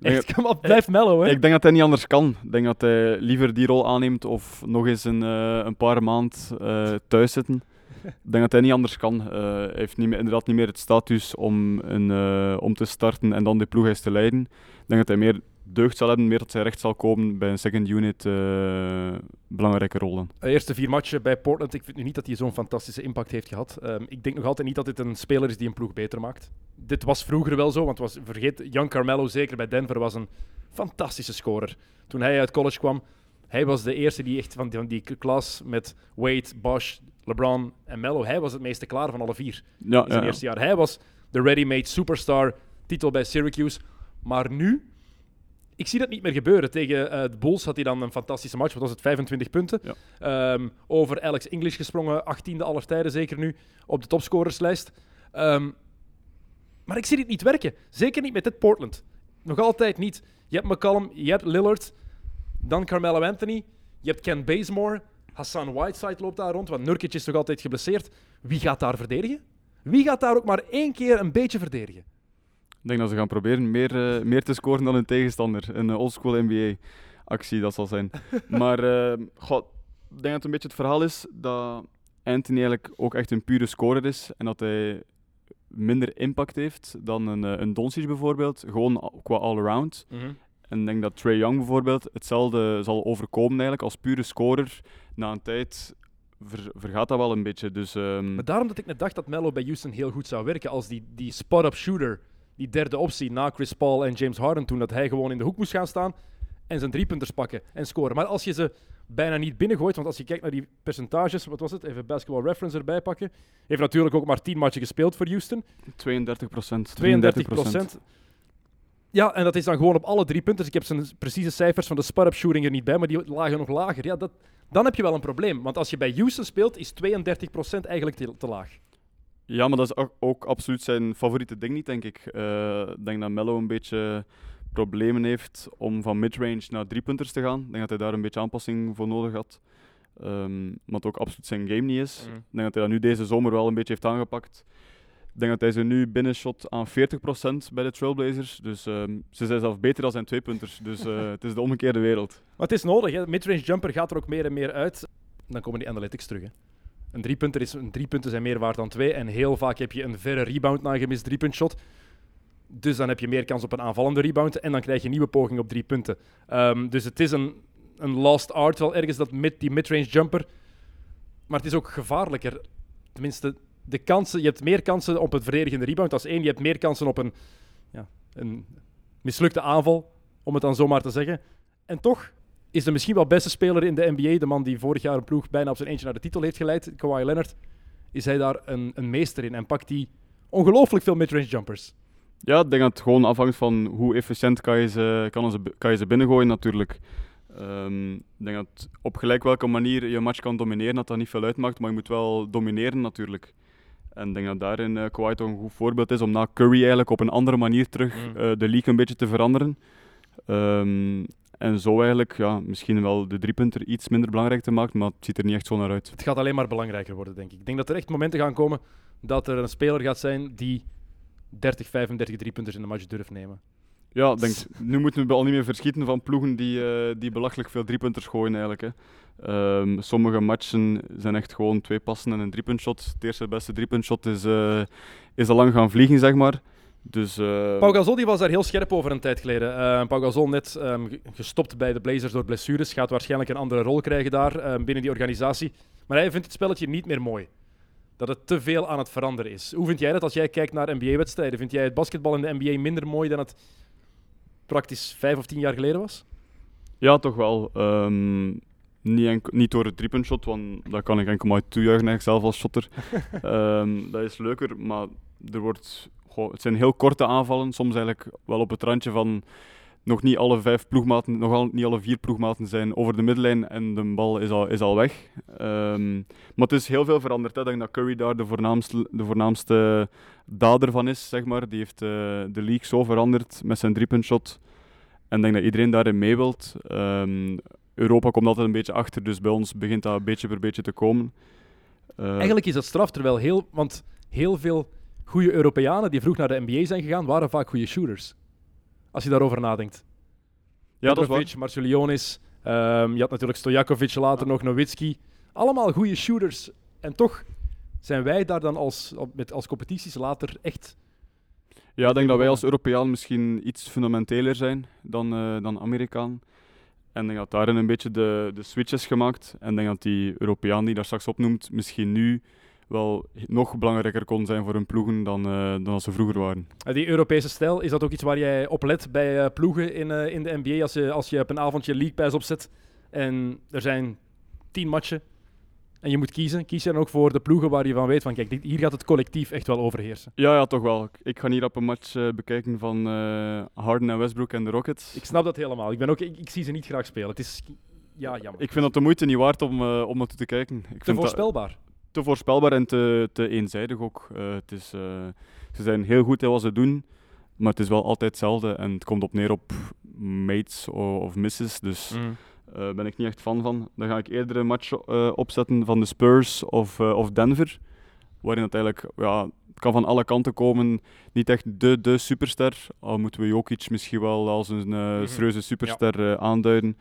Echt, kom op, blijf mellow, hè? Ik denk dat hij niet anders kan. Ik denk dat hij liever die rol aanneemt of nog eens een, eh, een paar maand eh, thuis zitten. Ik denk dat hij niet anders kan. Eh, hij heeft niet meer, inderdaad niet meer het status om, een, om te starten en dan de ploeg eens te leiden. Ik denk dat hij meer deugd zal hebben, meer dat hij recht zal komen bij een second unit eh, belangrijke rollen. De eerste vier matchen bij Portland. Ik vind nu niet dat hij zo'n fantastische impact heeft gehad. Ehm, ik denk nog altijd niet dat dit een speler is die een ploeg beter maakt. Dit was vroeger wel zo, want was, vergeet, Jan Carmelo, zeker bij Denver, was een fantastische scorer. Toen hij uit college kwam, hij was de eerste die echt van die, van die klas met Wade, Bosch, LeBron en Melo, hij was het meeste klaar van alle vier Ja, in zijn eerste jaar. Hij was de ready-made superstar, titel bij Syracuse. Maar nu, ik zie dat niet meer gebeuren. Tegen eh, de Bulls had hij dan een fantastische match. Wat was het? 25 punten. Ja. Ehm, over Alex English gesproken, 18e aller tijden zeker nu op de topscorerslijst. Ehm, maar ik zie dit niet werken. Zeker niet met dit Portland. Nog altijd niet. Je hebt McCollum, je hebt Lillard, dan Carmelo Anthony, je hebt Ken Bazemore, Hassan Whiteside loopt daar rond, want Nurkic is nog altijd geblesseerd. Wie gaat daar verdedigen? Wie gaat daar ook maar één keer een beetje verdedigen? Ik denk dat ze gaan proberen meer, eh, meer te scoren dan hun tegenstander. Een uh, oldschool NBA-actie, dat zal zijn. (laughs) maar eh, goh, ik denk dat het een beetje het verhaal is dat Anthony eigenlijk ook echt een pure scorer is. En dat hij minder impact heeft dan een, eh, een Doncic bijvoorbeeld. Gewoon qua all-around. En ik denk dat Trey Young bijvoorbeeld hetzelfde zal overkomen eigenlijk. Als pure scorer, na een tijd ver- vergaat dat wel een beetje. Dus ehm, Maar daarom dat ik net dacht dat Melo bij Houston heel goed zou werken als die, die spot-up shooter, die derde optie na Chris Paul en James Harden toen, dat hij gewoon in de hoek moest gaan staan en zijn driepunters pakken en scoren. Maar als je ze bijna niet binnengooit, want als je kijkt naar die percentages, wat was het? Even basketball reference erbij pakken. Heeft natuurlijk ook maar 10 matchen gespeeld voor Houston. 32 procent. 32 procent. Ja, en dat is dan gewoon op alle drie punten. Ik heb zijn precieze cijfers van de spot-up shooting er niet bij, maar die lagen nog lager. Ja, dat, dan heb je wel een probleem. Want als je bij Houston speelt, is 32 procent eigenlijk te, te laag. Ja, maar dat is ook, absoluut zijn favoriete ding niet, denk ik. Eh, Ik denk dat Mello een beetje problemen heeft om van midrange naar driepunters te gaan. Ik denk dat hij daar een beetje aanpassing voor nodig had. Ehm wat ook absoluut zijn game niet is. Mm. Ik denk dat hij dat nu deze zomer wel een beetje heeft aangepakt. Ik denk dat hij ze nu binnenshot aan 40% bij de Trailblazers. Dus ehm, ze zijn zelf beter dan zijn tweepunters. Dus eh, (laughs) het is de omgekeerde wereld. Maar het is nodig. Hè. Midrange jumper gaat er ook meer en meer uit. Dan komen die analytics terug. Hè. Een driepunter is, een driepunten zijn meer waard dan twee. En heel vaak heb je een verre rebound na een gemist driepuntshot. Dus dan heb je meer kans op een aanvallende rebound. En dan krijg je een nieuwe poging op drie punten. Ehm, dus het is een, een art wel ergens, dat mid, die midrange jumper. Maar het is ook gevaarlijker. Tenminste, de kansen, je hebt meer kansen op een verdedigende rebound als één. Je hebt meer kansen op een, ja, een mislukte aanval, om het dan zomaar te zeggen. En toch is de misschien wel beste speler in de NBA, de man die vorig jaar een ploeg bijna op zijn eentje naar de titel heeft geleid, Kawhi Leonard, is hij daar een, een meester in en pakt hij ongelooflijk veel midrange jumpers. Ja, ik denk dat het gewoon afhangt van hoe efficiënt kan je ze, kan kan je ze binnengooien natuurlijk. Ehm, ik denk dat op gelijk welke manier je match kan domineren, dat dat niet veel uitmaakt, maar je moet wel domineren natuurlijk. En ik denk dat daarin eh Kawhi toch een goed voorbeeld is om na Curry eigenlijk op een andere manier terug Mm. eh, de league een beetje te veranderen. Ehm, en zo eigenlijk ja, misschien wel de driepunter iets minder belangrijk te maken, maar het ziet er niet echt zo naar uit. Het gaat alleen maar belangrijker worden, denk ik. Ik denk dat er echt momenten gaan komen dat er een speler gaat zijn die 30, 35 driepunters in de match durft nemen. Ja, ik denk, nu moeten we al niet meer verschieten van ploegen die, eh, die belachelijk veel driepunters gooien eigenlijk. Hè. Ehm, sommige matchen zijn echt gewoon twee passen en een driepuntshot. Het eerste beste driepuntshot is, eh, is al lang gaan vliegen, zeg maar. Dus, eh, Pau Gasol die was daar heel scherp over een tijd geleden. Eh Pau Gasol net ehm, ge- gestopt bij de Blazers door blessures. Gaat waarschijnlijk een andere rol krijgen daar ehm, binnen die organisatie. Maar hij vindt het spelletje niet meer mooi. Dat het te veel aan het veranderen is. Hoe vind jij dat als jij kijkt naar NBA-wedstrijden? Vind jij het basketbal in de NBA minder mooi dan het praktisch vijf of tien jaar geleden was? Ja, toch wel. Ehm, niet, enk- niet door het driepuntshot, want dat kan ik enkel maar toejuichen zelf als shotter. (laughs) Ehm, dat is leuker, maar er wordt, het zijn heel korte aanvallen. Soms eigenlijk wel op het randje van nog niet alle vijf ploegmaten, nog al, niet alle vier ploegmaten zijn over de middenlijn en de bal is al, is al weg. Ehm, maar het is heel veel veranderd. Ik denk dat Curry daar de voornaamste, de voornaamste dader van is, zeg maar. Die heeft eh, de league zo veranderd met zijn driepuntshot. En ik denk dat iedereen daarin mee wilt. Ehm, Europa komt altijd een beetje achter, dus bij ons begint dat beetje per beetje te komen. Eh, Eigenlijk is dat straf, terwijl heel, want heel veel goede Europeanen die vroeg naar de NBA zijn gegaan, waren vaak goede shooters. Als je daarover nadenkt. ja, dat is. Petrovic, Marcelionis, ehm, je had natuurlijk Stojakovic, later nog Nowitzki. Allemaal goede shooters. En toch zijn wij daar dan als, met, als competities later echt... Ja, ik denk dat wij als Europeaan misschien iets fundamenteler zijn dan, eh dan Amerikaan. En ik denk dat daarin een beetje de, de switch is gemaakt. En ik denk dat die Europeaan die daar straks opnoemt, misschien nu wel nog belangrijker kon zijn voor hun ploegen dan, eh, dan als ze vroeger waren. Eh, die Europese stijl, is dat ook iets waar jij op let bij eh, ploegen in, in de NBA? Als je, als je op een avondje League Pass opzet en er zijn tien matchen en je moet kiezen, kies je dan ook voor de ploegen waar je van weet van kijk, dit, hier gaat het collectief echt wel overheersen. Ja, ja, toch wel. Ik ga hier op een match bekijken van Harden en Westbrook en de Rockets. Ik snap dat helemaal. Ik, ben ook, ik, ik zie ze niet graag spelen. Het is ja, jammer. Ik vind dat de moeite niet waard om, om naartoe te kijken. Ik te vind dat voorspelbaar. Te voorspelbaar en te, te eenzijdig ook. Eh, het is, eh, ze zijn heel goed in wat ze doen, maar het is wel altijd hetzelfde. En het komt op neer op mates of misses. Dus Mm. daar ben ik niet echt fan van. Dan ga ik eerder een match eh, opzetten van de Spurs of, eh, of Denver. Waarin het eigenlijk, ja, het kan van alle kanten komen. Niet echt de, de superster. Al moeten we Jokic misschien wel als een eh Mhm. serieuze superster eh, aanduiden.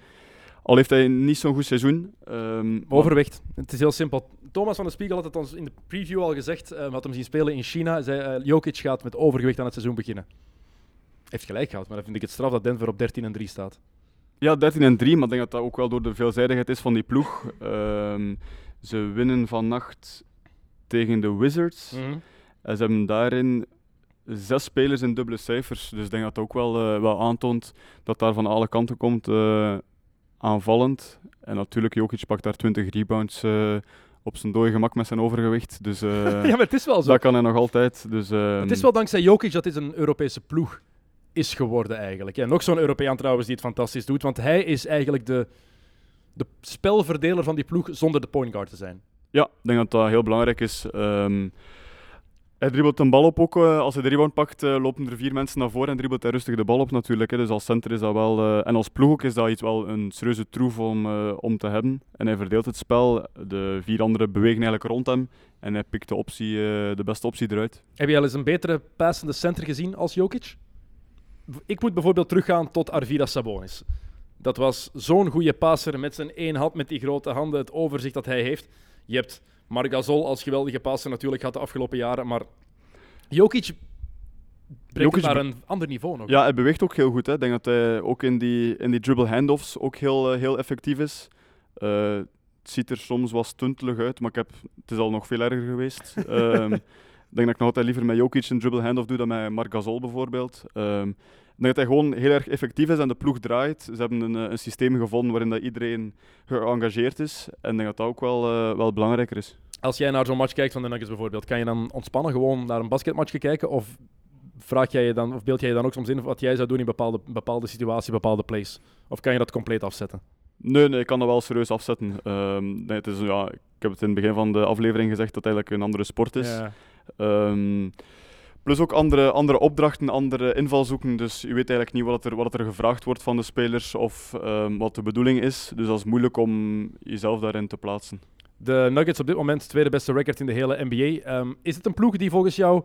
Al heeft hij niet zo'n goed seizoen. ehm, maar- Overwicht. Het is heel simpel. Thomas van de Spiegel had het ons in de preview al gezegd. eh, had hem zien spelen in China. Zei, eh, Jokic gaat met overgewicht aan het seizoen beginnen. Heeft gelijk gehad, maar dan vind ik het straf dat Denver op 13 en 3 staat. Ja, 13 en 3, maar ik denk dat dat ook wel door de veelzijdigheid is van die ploeg. Ehm, ze winnen vannacht tegen de Wizards. En ze hebben daarin zes spelers in dubbele cijfers. Dus ik denk dat dat ook wel, eh, wel aantoont dat daar van alle kanten komt eh, aanvallend. En natuurlijk, Jokic pakt daar 20 rebounds eh, op zijn dode gemak met zijn overgewicht. Dus eh, (laughs) ja, maar het is wel zo. dat kan hij nog altijd. Dus, ehm, Het is wel dankzij Jokic dat dit een Europese ploeg is geworden eigenlijk. En nog zo'n Europeaan trouwens die het fantastisch doet. Want hij is eigenlijk de, de spelverdeler van die ploeg zonder de point guard te zijn. Ja, ik denk dat dat heel belangrijk is. Ehm, hij dribbelt een bal op ook. eh, als hij de rebound pakt, eh, lopen er vier mensen naar voren en dribbelt hij rustig de bal op natuurlijk. Dus als center is dat wel... eh, en als ploeg ook is dat iets wel een serieuze troef om, om te hebben. En hij verdeelt het spel. De vier anderen bewegen eigenlijk rond hem. En hij pikt de, optie, de beste optie eruit. Heb je al eens een betere passende center gezien als Jokic? Ik moet bijvoorbeeld teruggaan tot Arvidas Sabonis. Dat was zo'n goede passer met zijn één hand, met die grote handen, het overzicht dat hij heeft. Je hebt Marc Gasol als geweldige passer natuurlijk gehad de afgelopen jaren, maar Jokic brengt Jokic het naar een ander niveau nog. Ja, hij beweegt ook heel goed. Hè. Ik denk dat hij ook in die, in die dribble handoffs ook heel, eh, heel effectief is. Eh, het ziet er soms wat stuntelig uit, maar ik heb, het is al nog veel erger geweest. (laughs) Ehm, ik denk dat ik nog altijd liever met Jokic een dribble handoff doe dan met Marc Gasol bijvoorbeeld. Ehm, dat hij gewoon heel erg effectief is en de ploeg draait. Ze hebben een, eh, een systeem gevonden waarin dat iedereen geëngageerd is. En ik denk dat dat ook wel, eh, wel belangrijker is. Als jij naar zo'n match kijkt van de Nuggets bijvoorbeeld, kan je dan ontspannen gewoon naar een basketmatchje kijken? Of vraag jij je dan, of beeld jij je dan ook soms in wat jij zou doen in bepaalde, bepaalde situatie, bepaalde plays? Of kan je dat compleet afzetten? Nee, nee, ik kan dat wel serieus afzetten. Ehm, nee, het is, ja, ik heb het in het begin van de aflevering gezegd dat het eigenlijk een andere sport is. Ja. Ehm, plus ook andere, andere opdrachten, andere invalshoeken. Dus je weet eigenlijk niet wat er, wat er gevraagd wordt van de spelers of ehm, wat de bedoeling is. Dus dat is moeilijk om jezelf daarin te plaatsen. De Nuggets op dit moment tweede beste record in de hele NBA. Ehm, is het een ploeg die volgens jou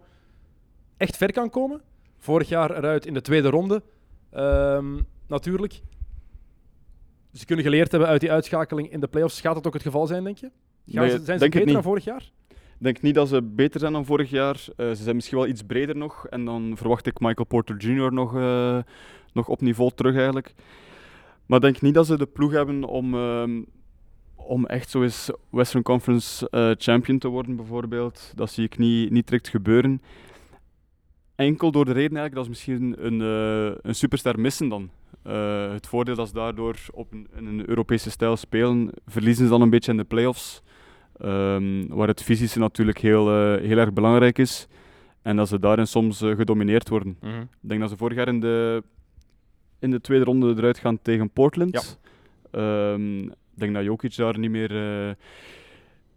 echt ver kan komen? Vorig jaar eruit in de tweede ronde, Ehm, natuurlijk. Ze kunnen geleerd hebben uit die uitschakeling in de playoffs. Gaat dat ook het geval zijn, denk je? Gaan Nee, zijn ze denk beter dan vorig jaar? Denk niet dat ze beter zijn dan vorig jaar. Eh, ze zijn misschien wel iets breder nog. En dan verwacht ik Michael Porter Jr. nog, eh, nog op niveau terug eigenlijk. Maar ik denk niet dat ze de ploeg hebben om, ehm, om echt zo Western Conference eh, champion te worden bijvoorbeeld. Dat zie ik niet, niet direct gebeuren. Enkel door de reden eigenlijk dat ze misschien een, een superster missen dan. Het voordeel dat ze daardoor op een, in een Europese stijl spelen, verliezen ze dan een beetje in de playoffs. Ehm, waar het fysische natuurlijk heel, eh, heel erg belangrijk is. En dat ze daarin soms eh, gedomineerd worden. Ik denk dat ze vorig jaar in de, in de tweede ronde eruit gaan tegen Portland. Ehm, ik denk dat Jokic daar niet meer, eh,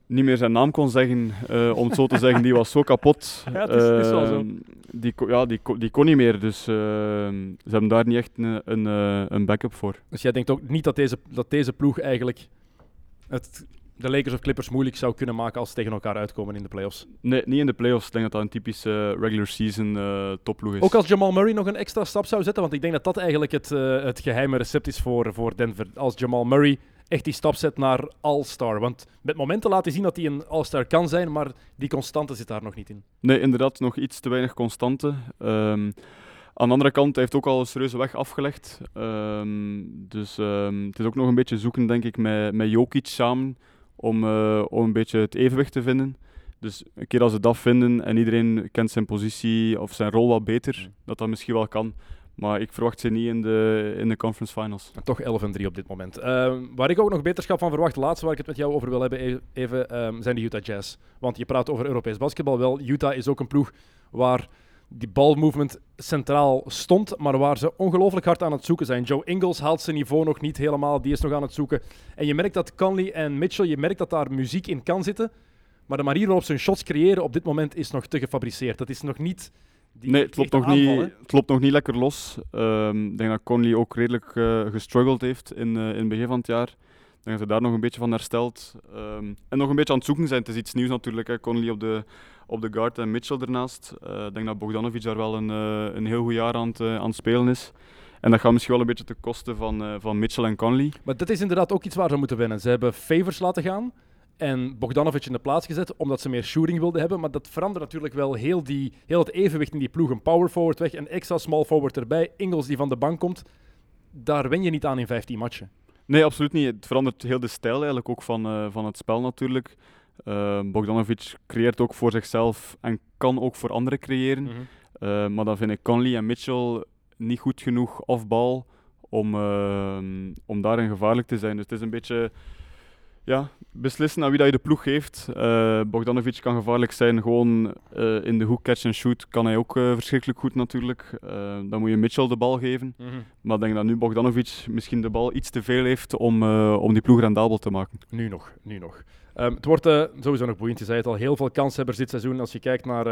niet meer zijn naam kon zeggen, om het zo te zeggen. Die was zo kapot. (laughs) Ja, het is- het is wel zo. Ehm, die, ja, die, die kon niet meer. Dus ze hebben daar niet echt een, een, een backup voor. Dus jij denkt ook niet dat deze, dat deze ploeg eigenlijk het, de Lakers of Clippers moeilijk zou kunnen maken als ze tegen elkaar uitkomen in de playoffs? Nee, niet in de playoffs. Ik denk dat dat een typische regular season eh topploeg is. Ook als Jamal Murray nog een extra stap zou zetten, want ik denk dat dat eigenlijk het, eh, het geheime recept is voor, voor Denver. Als Jamal Murray echt die stap zet naar All-Star. Want met momenten laat hij zien dat hij een All-Star kan zijn, maar die constante zit daar nog niet in. Nee, inderdaad, nog iets te weinig constante. Ehm, aan de andere kant, hij heeft ook al een serieuze weg afgelegd. Ehm, dus ehm, het is ook nog een beetje zoeken, denk ik, met, met Jokic samen om, eh, om een beetje het evenwicht te vinden. Dus een keer als ze dat vinden en iedereen kent zijn positie of zijn rol wat beter, dat dat misschien wel kan. Maar ik verwacht ze niet in de, in de conference finals. Toch 11 en 3 op dit moment. Ehm, waar ik ook nog beterschap van verwacht, laatste waar ik het met jou over wil hebben, e- even, ehm, zijn de Utah Jazz. Want je praat over Europees basketbal. Wel, Utah is ook een ploeg waar die balmovement centraal stond, maar waar ze ongelooflijk hard aan het zoeken zijn. Joe Ingles haalt zijn niveau nog niet helemaal, die is nog aan het zoeken. En je merkt dat Conley en Mitchell, je merkt dat daar muziek in kan zitten, maar de manier waarop ze hun shots creëren op dit moment is nog te gefabriceerd. Dat is nog niet... Die nee, het loopt, nog aanval, niet, het loopt nog niet lekker los. Ehm, ik denk dat Conley ook redelijk eh gestruggeld heeft in, eh, in het begin van het jaar. Ik denk dat hij daar nog een beetje van herstelt. Ehm, en nog een beetje aan het zoeken zijn. Het is iets nieuws natuurlijk. Hè. Conley op de, op de guard en Mitchell ernaast. Eh, ik denk dat Bogdanovic daar wel een, eh, een heel goed jaar aan het, eh, aan het spelen is. En dat gaat misschien wel een beetje ten koste van, van Mitchell en Conley. Maar dat is inderdaad ook iets waar ze moeten winnen. Ze hebben Favors laten gaan en Bogdanovic in de plaats gezet omdat ze meer shooting wilden hebben. Maar dat verandert natuurlijk wel heel, die, heel het evenwicht in die ploeg. Een power forward weg, een extra small forward erbij. Ingles die van de bank komt. Daar wen je niet aan in 15 matchen. Nee, absoluut niet. Het verandert heel de stijl eigenlijk ook van, van het spel natuurlijk. Eh, Bogdanovic creëert ook voor zichzelf en kan ook voor anderen creëren. Eh, maar dan vind ik Conley en Mitchell niet goed genoeg off-bal om, eh, om daarin gevaarlijk te zijn. Dus het is een beetje ja, beslissen aan wie dat je de ploeg geeft. Eh, Bogdanovic kan gevaarlijk zijn, gewoon eh, in de hoek catch en shoot kan hij ook eh, verschrikkelijk goed natuurlijk. Dan moet je Mitchell de bal geven. Maar ik denk dat nu Bogdanovic misschien de bal iets te veel heeft om, om die ploeg rendabel te maken. Nu nog, nu nog. Ehm, het wordt sowieso nog boeiend. Je zei het al, heel veel kanshebbers dit seizoen. Als je kijkt naar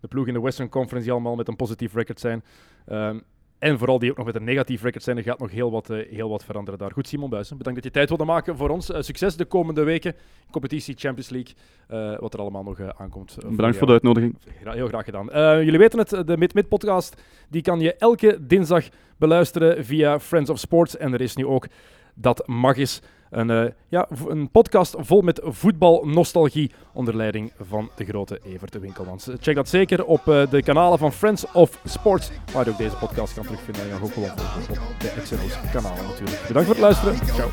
de ploeg in de Western Conference, die allemaal met een positief record zijn. Ehm, en vooral die ook nog met een negatief record zijn. Er gaat nog heel wat, eh, heel wat veranderen daar. Goed, Simon Buijsen, bedankt dat je tijd wilde maken voor ons. Eh, succes de komende weken. Competitie, Champions League, eh, wat er allemaal nog aankomt. Bedankt voor de uitnodiging. Gra- heel graag gedaan. Jullie weten het, de Mid-Mid-podcast die kan je elke dinsdag beluisteren via Friends of Sports. En er is nu ook Dat Mag Is, een, eh, ja, een podcast vol met voetbalnostalgie onder leiding van de grote Evert Winkelmans. Check dat zeker op eh, de kanalen van Friends of Sports, waar je ook deze podcast kan terugvinden. En ook op de XNO's kanalen natuurlijk. Bedankt voor het luisteren. Ciao.